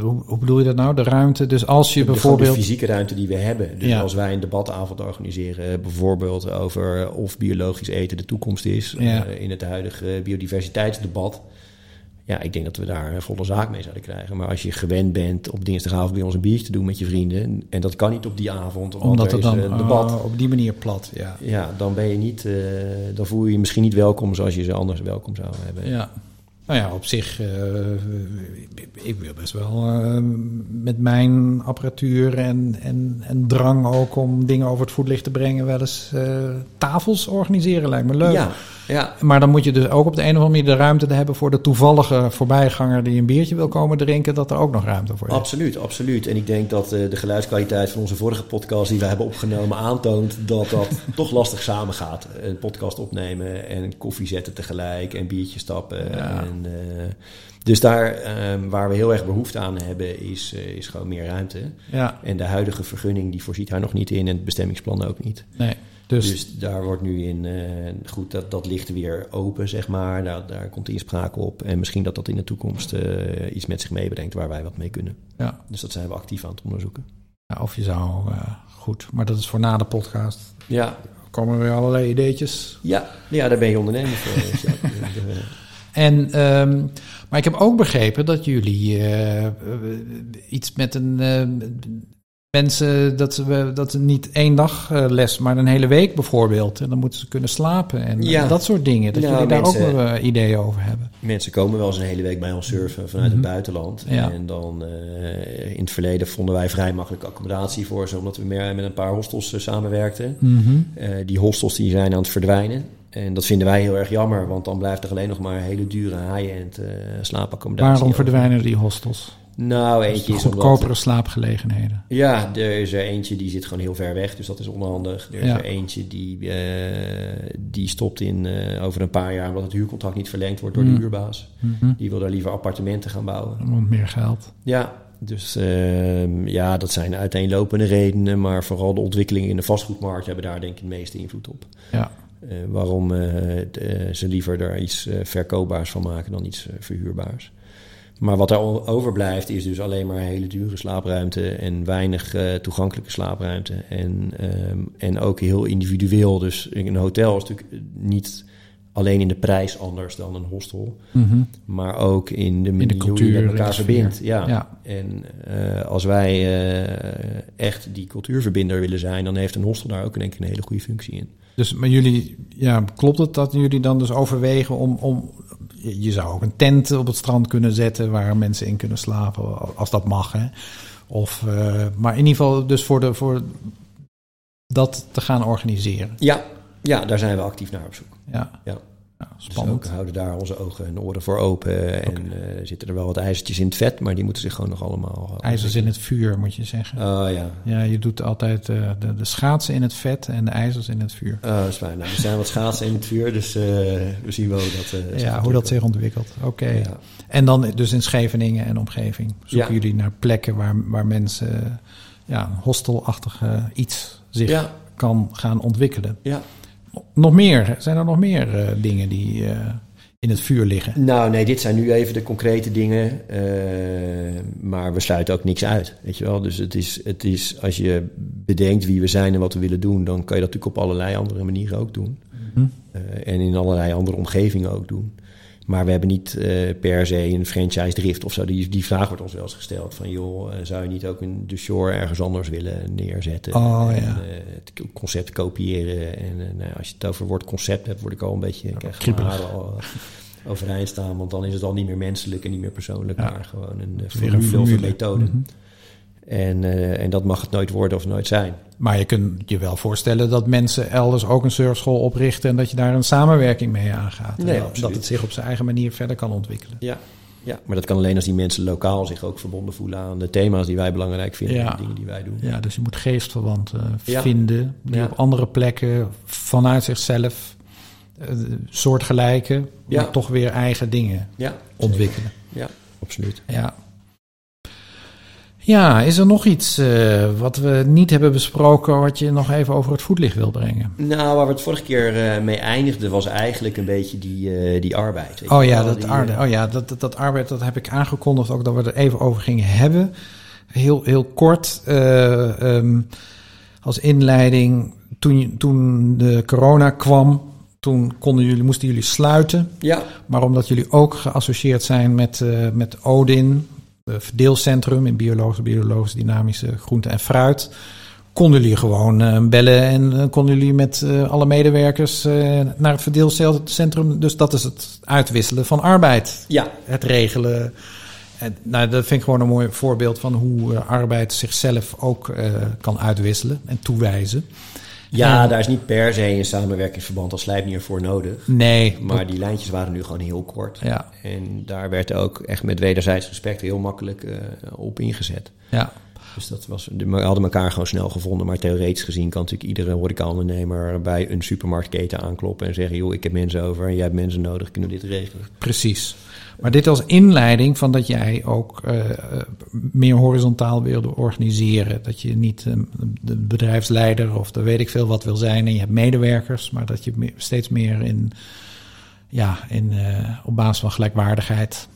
Hoe, hoe bedoel je dat nou? De ruimte. Dus als je De- bijvoorbeeld. De fysieke ruimte die we hebben. Dus Ja. als wij een debatavond organiseren, bijvoorbeeld over of biologisch eten de toekomst is, Ja. eh, in het huidige biodiversiteitsdebat. Ja, ik denk dat we daar volle zaak mee zouden krijgen. Maar als je gewend bent op dinsdagavond bij ons een biertje te doen met je vrienden, en dat kan niet op die avond, omdat het dan een debat. oh, op die manier plat. Ja. Ja, dan ben je niet, eh, dan voel je je misschien niet welkom zoals je ze anders welkom zou hebben. ja. Nou ja, op zich. eh, ik wil best wel eh, met mijn apparatuur en, en, en drang ook om dingen over het voetlicht te brengen, wel eens eh, tafels organiseren. Lijkt me leuk. Ja. Maar dan moet je dus ook op de een of andere manier de ruimte hebben voor de toevallige voorbijganger die een biertje wil komen drinken, dat er ook nog ruimte voor is. Absoluut, absoluut. En ik denk dat uh, de geluidskwaliteit van onze vorige podcast die we hebben opgenomen aantoont dat dat toch lastig samengaat. Een podcast opnemen en koffie zetten tegelijk en biertje stappen. Ja. En, uh, dus daar um, waar we heel erg behoefte aan hebben, is, uh, is gewoon meer ruimte. Ja. En de huidige vergunning die voorziet daar nog niet in en het bestemmingsplan ook niet. Nee. Dus, dus, daar wordt nu in, uh, goed, dat, dat ligt weer open, zeg maar. Daar, daar komt inspraak op. En misschien dat dat in de toekomst uh, iets met zich meebrengt waar wij wat mee kunnen. Ja. Dus dat zijn we actief aan het onderzoeken. Ja, of je zou, uh, goed, maar dat is voor na de podcast. Ja. Er komen weer allerlei ideetjes. Ja, ja daar ben je ondernemer voor. dus en, um, maar ik heb ook begrepen dat jullie iets met een mensen dat ze, dat niet één dag uh, les, maar een hele week bijvoorbeeld. En dan moeten ze kunnen slapen en ja. dat soort dingen. Dat nou, jullie daar mensen, ook wel uh, ideeën over hebben. Mensen komen wel eens een hele week bij ons surfen vanuit Mhm. het buitenland. Ja. En dan uh, in het verleden vonden wij vrij makkelijk accommodatie voor ze, omdat we meer met een paar hostels samenwerkten. Mm die hostels die zijn aan het verdwijnen. En dat vinden wij heel erg jammer, want dan blijft er alleen nog maar hele dure high-end slaapaccommodatie. Waarom verdwijnen die hostels? Nou, eentje is goedkopere omdat, slaapgelegenheden. Ja, er is er eentje die zit gewoon heel ver weg, dus dat is onhandig. Er is Ja. er eentje die, uh, die stopt in uh, over een paar jaar omdat het huurcontract niet verlengd wordt door Mm. de huurbaas. Mhm. Die wil daar liever appartementen gaan bouwen. Want meer geld. Ja, dus uh, ja, dat zijn uiteenlopende redenen, maar vooral de ontwikkelingen in de vastgoedmarkt hebben daar denk ik het meeste invloed op. Ja. Uh, waarom de, ze liever er iets verkoopbaars van maken dan iets verhuurbaars. Maar wat er overblijft is dus alleen maar hele dure slaapruimte en weinig uh, toegankelijke slaapruimte. En, um, en ook heel individueel. Dus een hotel is natuurlijk niet alleen in de prijs anders dan een hostel. Mm -hmm. Maar ook in de manier in de cultuur, hoe je met elkaar verbindt. Ja. ja. En uh, als wij uh, echt die cultuurverbinder willen zijn, dan heeft een hostel daar ook denk ik een hele goede functie in. Dus maar jullie, ja, klopt het dat jullie dan dus overwegen om, om je zou ook een tent op het strand kunnen zetten waar mensen in kunnen slapen, als dat mag. Hè? Of, uh, maar in ieder geval dus voor, de, voor dat te gaan organiseren. Ja, ja, daar zijn we actief naar op zoek. Ja, ja. Ja spannend. Dus ook houden daar onze ogen en oren voor open. En okay. uh, zitten er wel wat ijzertjes in het vet, maar die moeten zich gewoon nog allemaal... IJzers in het vuur, moet je zeggen. Oh ja. Ja, je doet altijd uh, de, de schaatsen in het vet en de ijzers in het vuur. Oh, dat is fijn. Nou, er zijn wat schaatsen in het vuur, dus uh, we zien wel dat... ja, hoe dat zich ontwikkelt. Oké. Okay. Ja. En dan dus in Scheveningen en omgeving zoeken ja. jullie naar plekken waar, waar mensen ja, een hostelachtige iets zich kan gaan ontwikkelen. Ja. Nog meer? Zijn er nog meer uh, dingen die uh, in het vuur liggen? Nou, nee, dit zijn nu even de concrete dingen. Uh, maar we sluiten ook niks uit. Weet je wel? Dus het is, het is, als je bedenkt wie we zijn en wat we willen doen, dan kan je dat natuurlijk op allerlei andere manieren ook doen. Mm -hmm. en in allerlei andere omgevingen ook doen. Maar we hebben niet uh, per se een franchise drift of zo. Die, die vraag wordt ons wel eens gesteld. Van joh, uh, zou je niet ook een de shore ergens anders willen neerzetten? Oh, en, ja. uh, het concept kopiëren. En nou, als je het over het woord concept hebt, word ik al een beetje... Al overeind staan. Want dan is het al niet meer menselijk en niet meer persoonlijk. Ja. Maar gewoon een formule, een of een methode. Mhm. En, uh, en dat mag het nooit worden of nooit zijn. Maar je kunt je wel voorstellen dat mensen elders ook een surfschool oprichten en dat je daar een samenwerking mee aangaat. Nee, dat, het zich op zijn eigen manier verder kan ontwikkelen. Ja. ja, maar dat kan alleen als die mensen lokaal zich ook verbonden voelen aan de thema's die wij belangrijk vinden. Ja. En de dingen die wij doen. Ja, dus je moet geestverwanten Ja. vinden die Ja. op andere plekken vanuit zichzelf eh, soortgelijke, maar toch weer eigen dingen Ja, ontwikkelen. ja absoluut. Ja. Ja, is er nog iets eh, wat we niet hebben besproken, wat je nog even over het voetlicht wil brengen? Nou, waar we het vorige keer eh, mee eindigden, was eigenlijk een beetje die, eh, die arbeid. weet je Oh ja, wel, dat, die, eh, oh ja dat, dat, dat arbeid, dat heb ik aangekondigd ook dat we er even over gingen hebben. Heel, heel kort, eh, ehm, als inleiding, toen, toen de corona kwam, toen konden jullie, moesten jullie sluiten. Ja, Maar omdat jullie ook geassocieerd zijn met, met Odin, verdeelcentrum in biologische, biologische dynamische groente en fruit, konden jullie gewoon eh, bellen en eh, konden jullie met eh, alle medewerkers eh, naar het verdeelcentrum. Dus dat is het uitwisselen van arbeid, ja, het regelen. En, nou, dat vind ik gewoon een mooi voorbeeld van hoe eh, arbeid zichzelf ook eh, kan uitwisselen en toewijzen. Ja, daar is niet per se een samenwerkingsverband als Slijpnier voor nodig. Nee. Maar die lijntjes waren nu gewoon heel kort. Ja. En daar werd ook echt met wederzijds respect heel makkelijk uh, op ingezet. Ja. Dus dat was, we hadden elkaar gewoon snel gevonden. Maar theoretisch gezien kan natuurlijk iedere horecaondernemer bij een supermarktketen aankloppen en zeggen: joh, ik heb mensen over en jij hebt mensen nodig, kunnen we dit regelen. Precies. Maar dit als inleiding van dat jij ook uh, meer horizontaal wilde organiseren. Dat je niet uh, de bedrijfsleider of de weet ik veel wat wil zijn en je hebt medewerkers, maar dat je steeds meer in, ja, in, op basis van gelijkwaardigheid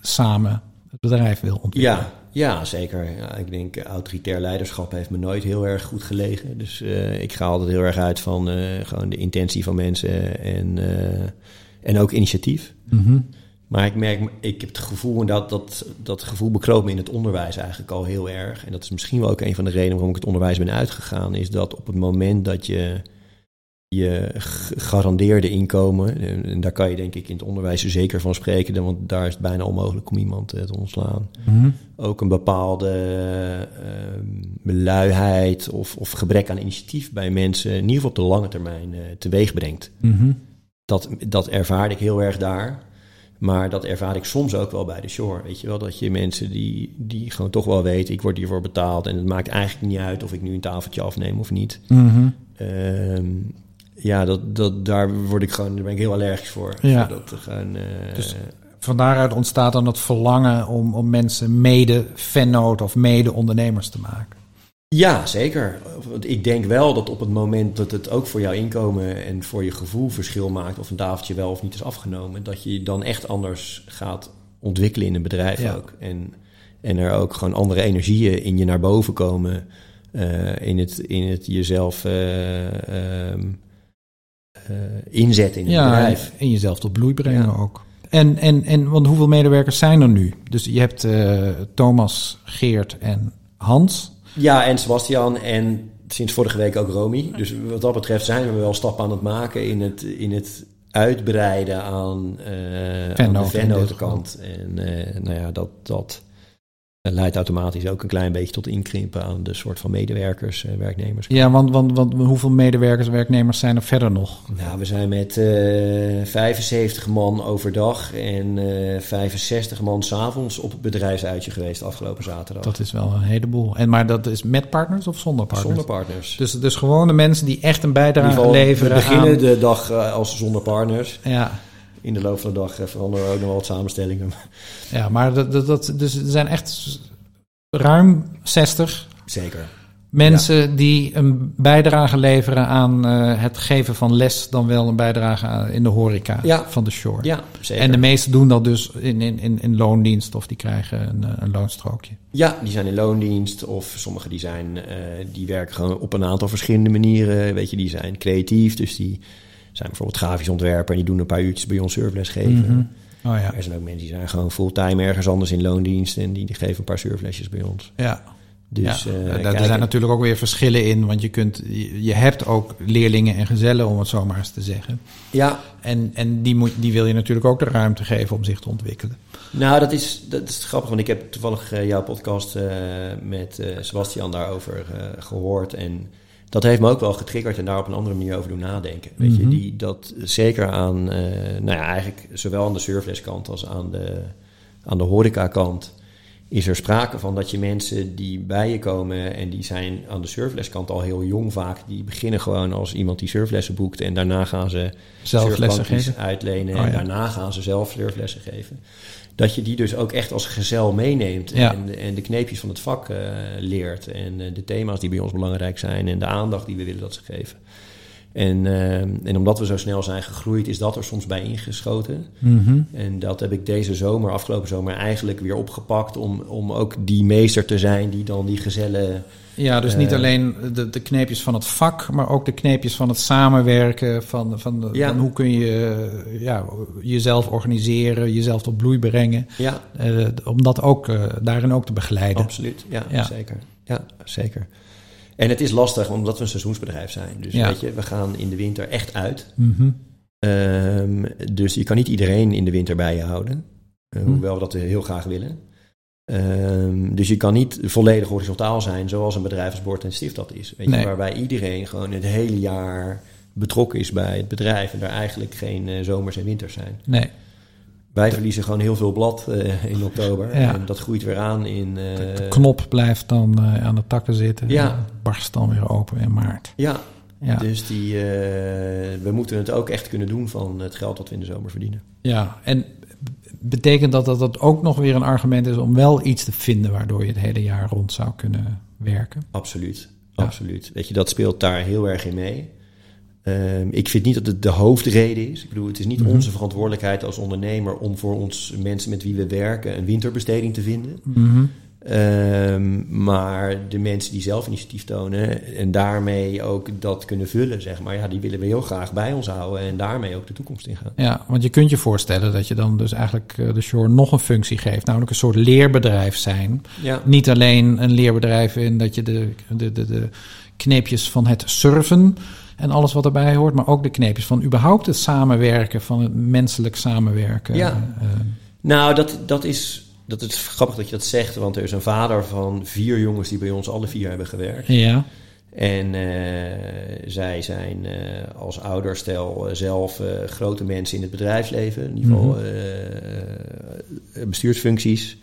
samen het bedrijf wil ontwikkelen. Ja, ja zeker. Ja, ik denk autoritair leiderschap heeft me nooit heel erg goed gelegen. Dus ik ga altijd heel erg uit van gewoon de intentie van mensen en, en ook initiatief. Mm maar ik merk, ik heb het gevoel, en dat, dat, dat gevoel bekroop me in het onderwijs eigenlijk al heel erg. En dat is misschien wel ook een van de redenen waarom ik het onderwijs ben uitgegaan. Is dat op het moment dat je je gegarandeerde inkomen, en daar kan je denk ik in het onderwijs zeker van spreken, want daar is het bijna onmogelijk om iemand eh, te ontslaan. Mm Ook een bepaalde uh, luiheid of, of gebrek aan initiatief bij mensen, in ieder geval op de lange termijn, uh, teweeg brengt. Mm dat, dat ervaarde ik heel erg daar. Maar dat ervaar ik soms ook wel bij de shore. Weet je wel, dat je mensen die, die gewoon toch wel weten, ik word hiervoor betaald. En het maakt eigenlijk niet uit of ik nu een tafeltje afneem of niet. Mm ja, dat, dat, daar word ik gewoon, daar ben ik heel allergisch voor. Ja. Dat gewoon, uh, dus van daaruit ontstaat dan het verlangen om, om mensen mede vennoot of mede ondernemers te maken. Ja, zeker. Want ik denk wel dat op het moment dat het ook voor jouw inkomen en voor je gevoel verschil maakt, of een tafeltje wel of niet is afgenomen, dat je dan echt anders gaat ontwikkelen in een bedrijf Ja. ook. En, en er ook gewoon andere energieën in je naar boven komen. eh, in, het, in het jezelf eh, inzetten in het Ja, bedrijf. en jezelf tot bloei brengen Ja. ook. En, en, en want hoeveel medewerkers zijn er nu? Dus je hebt Thomas, Geert en Hans. Ja, en Sebastian en sinds vorige week ook Romy. Dus wat dat betreft zijn we wel stappen aan het maken in het, in het uitbreiden aan, eh aan de vennotenkant. En eh, nou ja, dat, dat leidt automatisch ook een klein beetje tot inkrimpen aan de soort van medewerkers, eh, werknemers. Ja, want, want, want hoeveel medewerkers, werknemers zijn er verder nog? Nou, we zijn met eh 75 man overdag en eh 65 man s'avonds op het bedrijfsuitje geweest afgelopen zaterdag. Dat is wel een heleboel. En, maar dat is met partners of zonder partners? Zonder partners. Dus, dus gewoon de mensen die echt een bijdrage leveren we beginnen aan- de dag als zonder partners. Ja, In de loop van de dag eh, veranderen ook nog wel wat samenstellingen. ja, maar dat, dat, dat, dus er zijn echt ruim 60 Zeker. mensen die een bijdrage leveren aan eh, het geven van les, dan wel een bijdrage aan- in de horeca Ja. van de shore. Ja, zeker. En de meesten doen dat dus in, in, in, in loondienst of die krijgen een, eh, een loonstrookje. Ja, die zijn in loondienst of sommigen die, zijn, die werken gewoon op een aantal verschillende manieren. Weet je, die zijn creatief, dus die zijn bijvoorbeeld grafisch ontwerper en die doen een paar uurtjes bij ons surfles geven. Mhm. Oh ja. Er zijn ook mensen die zijn gewoon fulltime ergens anders in loondienst en die, die geven een paar surflesjes bij ons. Ja. Dus ja. eh, daar, daar zijn natuurlijk ook weer verschillen in, want je, kunt, je, hebt ook leerlingen en gezellen, om het zo maar eens te zeggen. Ja, En, en die, moet, die wil je natuurlijk ook de ruimte geven om zich te ontwikkelen. Nou, dat is, dat is grappig, want ik heb toevallig eh, jouw podcast eh, met eh, Sebastian daarover eh, gehoord. En dat heeft me ook wel getriggerd en daar op een andere manier over doen nadenken. Weet je, Mhm. die, dat zeker aan, eh, nou ja, eigenlijk zowel aan de surfleskant als aan de, aan de horecakant is er sprake van dat je mensen die bij je komen en die zijn aan de surfleskant al heel jong vaak, die beginnen gewoon als iemand die surflessen boekt en daarna gaan ze Zelf lessen geven. uitlenen Oh, en ja. daarna gaan ze zelf surflessen geven. Dat je die dus ook echt als gezel meeneemt Ja. en, en de kneepjes van het vak eh, leert en eh, de thema's die bij ons belangrijk zijn en de aandacht die we willen dat ze geven. En, eh, en omdat we zo snel zijn gegroeid, is dat er soms bij ingeschoten. Mhm. En dat heb ik deze zomer, afgelopen zomer, eigenlijk weer opgepakt om, om ook die meester te zijn die dan die gezellen Ja, dus niet Eh, alleen de, de kneepjes van het vak, maar ook de kneepjes van het samenwerken. Van, van, de- Ja. van hoe kun je ja, jezelf organiseren, jezelf tot bloei brengen. Ja, eh, om dat ook, eh, daarin ook te begeleiden. absoluut. Ja, Ja. zeker. Ja, zeker. En het is lastig omdat we een seizoensbedrijf zijn. Dus weet je, we gaan in de winter echt uit. Mhm. Ehm, dus je kan niet iedereen in de winter bij je houden. Eh, Hm. Hoewel we dat heel graag willen. Ehm, dus je kan niet volledig horizontaal zijn zoals een bedrijf als Bord en Stift dat is. Weet je, waarbij iedereen gewoon het hele jaar betrokken is bij het bedrijf en daar eigenlijk geen uh, zomers en winters zijn. Nee. Wij verliezen gewoon heel veel blad uh, in oktober. En dat groeit weer aan in... Uh, de knop blijft dan aan de takken zitten. Ja. barst dan weer open in maart. Ja, ja. Dus die, we moeten het ook echt kunnen doen van het geld dat we in de zomer verdienen. Ja, en betekent dat dat dat ook nog weer een argument is om wel iets te vinden waardoor je het hele jaar rond zou kunnen werken? Absoluut, absoluut. Weet je, dat speelt daar heel erg in mee. Ehm, ik vind niet dat het de hoofdreden is. Ik bedoel, het is niet mhm. onze verantwoordelijkheid als ondernemer om voor ons mensen met wie we werken een winterbesteding te vinden. Mm Ehm, maar de mensen die zelf initiatief tonen en daarmee ook dat kunnen vullen, zeg maar, ja, die willen we heel graag bij ons houden en daarmee ook de toekomst ingaan. Ja, want je kunt je voorstellen dat je dan dus eigenlijk eh, de Shore nog een functie geeft, namelijk een soort leerbedrijf zijn. Ja. Niet alleen een leerbedrijf in dat je de, de, de, de kneepjes van het surfen en alles wat erbij hoort, maar ook de kneepjes van überhaupt het samenwerken, van het menselijk samenwerken. Ja. Uh, nou, dat, dat is dat is grappig dat je dat zegt, want er is een vader van vier jongens die bij ons alle vier hebben gewerkt. Ja. En uh, zij zijn uh, als ouderstel uh, zelf grote mensen in het bedrijfsleven, in ieder geval -hmm. bestuursfuncties.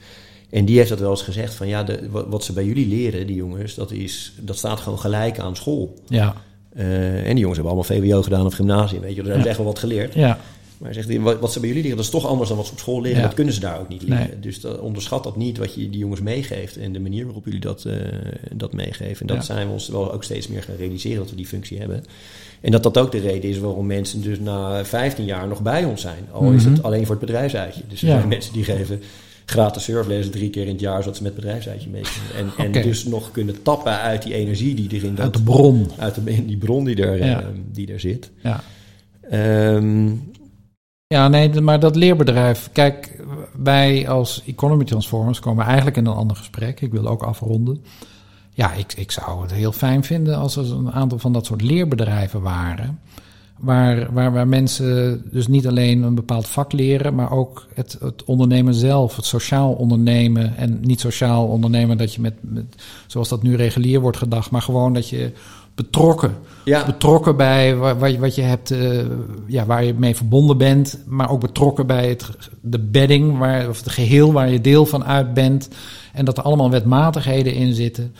En die heeft dat wel eens gezegd van ja, de, wat, ze bij jullie leren, die jongens, dat, is, dat staat gewoon gelijk aan school. Ja. en die jongens hebben allemaal VWO gedaan of gymnasium, weet je, daar hebben ze echt wel wat geleerd. Ja. Maar zegt hij, wat, ze bij jullie leren, dat is toch anders dan wat ze op school leren. Dat kunnen ze daar ook niet leren. Dus onderschat dat niet wat je die jongens meegeeft en de manier waarop jullie dat, uh, dat meegeven. En dat zijn we ons wel ook steeds meer gaan realiseren dat we die functie hebben. En dat dat ook de reden is waarom mensen dus na 15 jaar nog bij ons zijn. Al is het mhm. alleen voor het bedrijfsuitje. Dus er zijn mensen die geven gratis surflessen drie keer in het jaar, zodat ze met bedrijfsuitje mee kunnen. En, en dus nog kunnen tappen uit die energie die er in dat... Uit de bron. Uit de, die bron die er, uh, die er zit. Ja. Um, ja, nee, maar dat leerbedrijf. Kijk, wij als Economy Transformers komen eigenlijk in een ander gesprek. Ik wil ook afronden. Ja, ik, ik zou het heel fijn vinden als er een aantal van dat soort leerbedrijven waren. Waar, waar, waar mensen dus niet alleen een bepaald vak leren, maar ook het, het ondernemen zelf, het sociaal ondernemen. En niet sociaal ondernemen dat je met, met, zoals dat nu regulier wordt gedacht, maar gewoon dat je betrokken. Ja. Betrokken bij wat, wat je hebt, uh, ja, waar je mee verbonden bent. Maar ook betrokken bij het, de bedding, waar, of het geheel waar je deel van uit bent. En dat er allemaal wetmatigheden in zitten.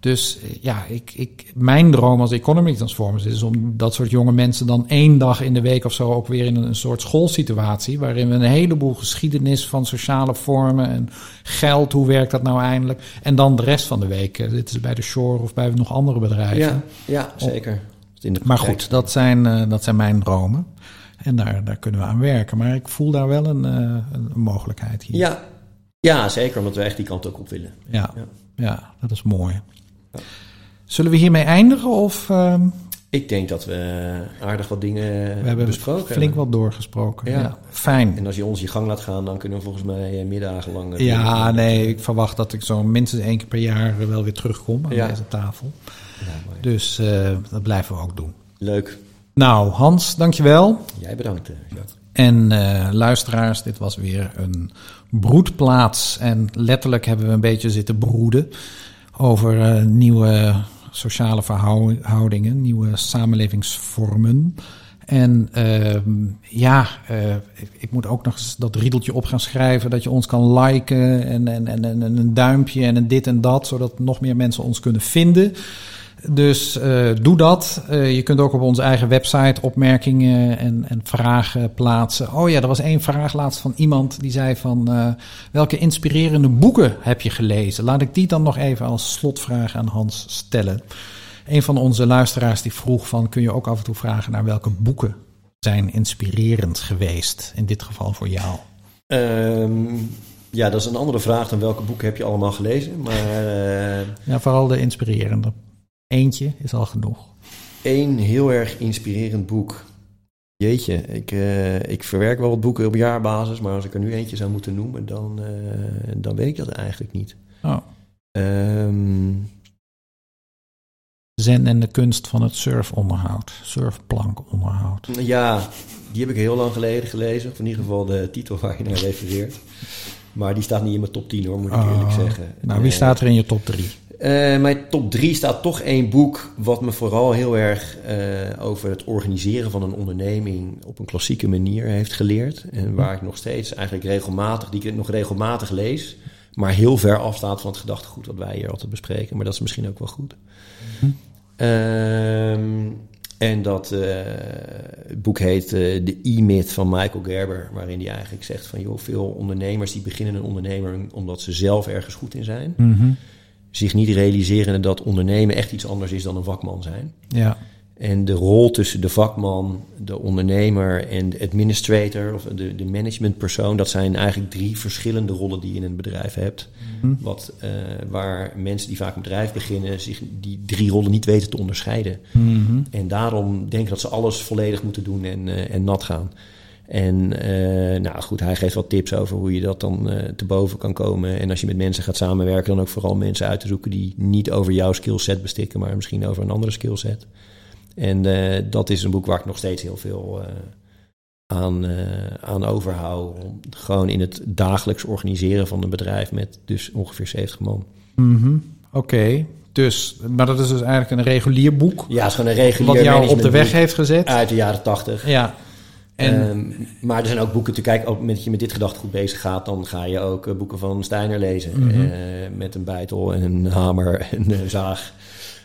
Dus eh, ja, ik, ik, mijn droom als economic transformers is om dat soort jonge mensen dan één dag in de week of zo ook weer in een soort schoolsituatie. Waarin we een heleboel geschiedenis van sociale vormen en geld, hoe werkt dat nou eindelijk. En dan de rest van de week eh, ze bij de Shore of bij nog andere bedrijven. Ja, ja zeker. maar goed, dat zijn, uh, dat zijn mijn dromen. En daar, daar kunnen we aan werken. Maar ik voel daar wel een, een mogelijkheid hier. Ja. ja, zeker, omdat we echt die kant ook op willen. Ja, ja. ja dat is mooi. Zullen we hiermee eindigen? Of, uh... Ik denk dat we aardig wat dingen we hebben besproken flink wat doorgesproken. Ja. Fijn. En als je ons je gang laat gaan, dan kunnen we volgens mij eh, middagen lang... Eh, ja, nee, ik verwacht dat ik zo minstens één keer per jaar wel weer terugkom aan ja. deze tafel. Ja, dus uh, dat blijven we ook doen. Leuk. Nou, Hans, dankjewel. Jij bedankt, Jacques. En uh, luisteraars, dit was weer een broedplaats. En letterlijk hebben we een beetje zitten broeden over uh, nieuwe sociale verhoudingen, nieuwe samenlevingsvormen. En uh, ja, uh, ik moet ook nog eens dat riedeltje op gaan schrijven. Dat je ons kan liken en, en, en, en een duimpje en een dit en dat. Zodat nog meer mensen ons kunnen vinden. Dus uh, doe dat. Uh, je kunt ook op onze eigen website opmerkingen en, en vragen plaatsen. Oh ja, er was één vraag laatst van iemand die zei van... Uh, welke inspirerende boeken heb je gelezen? Laat ik die dan nog even als slotvraag aan Hans stellen. Een van onze luisteraars die vroeg van... kun je ook af en toe vragen naar welke boeken zijn inspirerend geweest? In dit geval voor jou. Um, ja, dat is een andere vraag dan welke boeken heb je allemaal gelezen. Maar, ja, vooral de inspirerende. Eentje is al genoeg. Eén heel erg inspirerend boek. Jeetje, ik, uh, ik verwerk wel wat boeken op jaarbasis, maar als ik er nu eentje zou moeten noemen, dan, uh, dan weet ik dat eigenlijk niet. Oh. Um, Zen en de kunst van het surfonderhoud, surfplankonderhoud. Ja, die heb ik heel lang geleden gelezen, of in ieder geval de titel waar je naar refereert. Maar die staat niet in mijn top 10 hoor, moet ik eerlijk Oh. zeggen. Nou, wie Eh, staat er in je top 3? Eh, mijn top 3 staat toch één boek wat me vooral heel erg eh, over het organiseren van een onderneming op een klassieke manier heeft geleerd. En waar ik nog steeds eigenlijk regelmatig, die ik nog regelmatig lees, maar heel ver afstaat van het gedachtegoed wat wij hier altijd bespreken. Maar dat is misschien ook wel goed. Ehm, en dat eh, boek heet De E-Myth van Michael Gerber, waarin hij eigenlijk zegt van joh, veel ondernemers die beginnen een onderneming omdat ze zelf ergens goed in zijn Mhm. Zich niet realiseren dat ondernemen echt iets anders is dan een vakman zijn. Ja. En de rol tussen de vakman, de ondernemer en de administrator of de, de managementpersoon, dat zijn eigenlijk drie verschillende rollen die je in een bedrijf hebt. Mhm. Wat, eh, waar mensen die vaak een bedrijf beginnen, zich die drie rollen niet weten te onderscheiden. Mhm. En daarom denken dat ze alles volledig moeten doen en, eh, en nat gaan. En eh, nou goed, hij geeft wat tips over hoe je dat dan eh, te boven kan komen. En als je met mensen gaat samenwerken, dan ook vooral mensen uit te zoeken die niet over jouw skillset bestikken, maar misschien over een andere skillset. En eh, dat is een boek waar ik nog steeds heel veel aan, eh, aan overhoud. Om Gewoon in het dagelijks organiseren van een bedrijf met dus ongeveer 70 man. Mhm. Oké. Dus, maar dat is dus eigenlijk een regulier boek. Ja, het is gewoon een regulier Wat jou op de weg heeft gezet. uit de jaren 80. Ja. En, Ehm, maar er zijn ook boeken te kijken. Ook met je met dit gedachtegoed bezig gaat, dan ga je ook eh, boeken van Steiner lezen. Mhm. Eh, met een bijtel en een hamer en een zaag.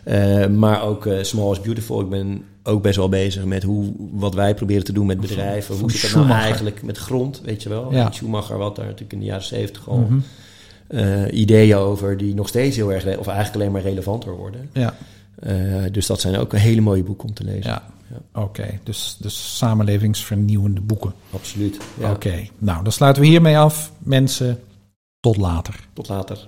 Eh, maar ook Small is Beautiful. Ik ben ook best wel bezig met hoe, wat wij proberen te doen met bedrijven. Hoe zit dat nou eigenlijk met grond, weet je wel? Ja. Schumacher, wat daar natuurlijk in de jaren zeventig al Mhm. ideeën over die nog steeds heel erg, of eigenlijk alleen maar relevanter worden. ja. Dus dat zijn ook een hele mooie boeken om te lezen. Ja. Oké. Dus, dus samenlevingsvernieuwende boeken. Absoluut. Ja. Oké. Nou, dan sluiten we hiermee af. Mensen, tot later. Tot later.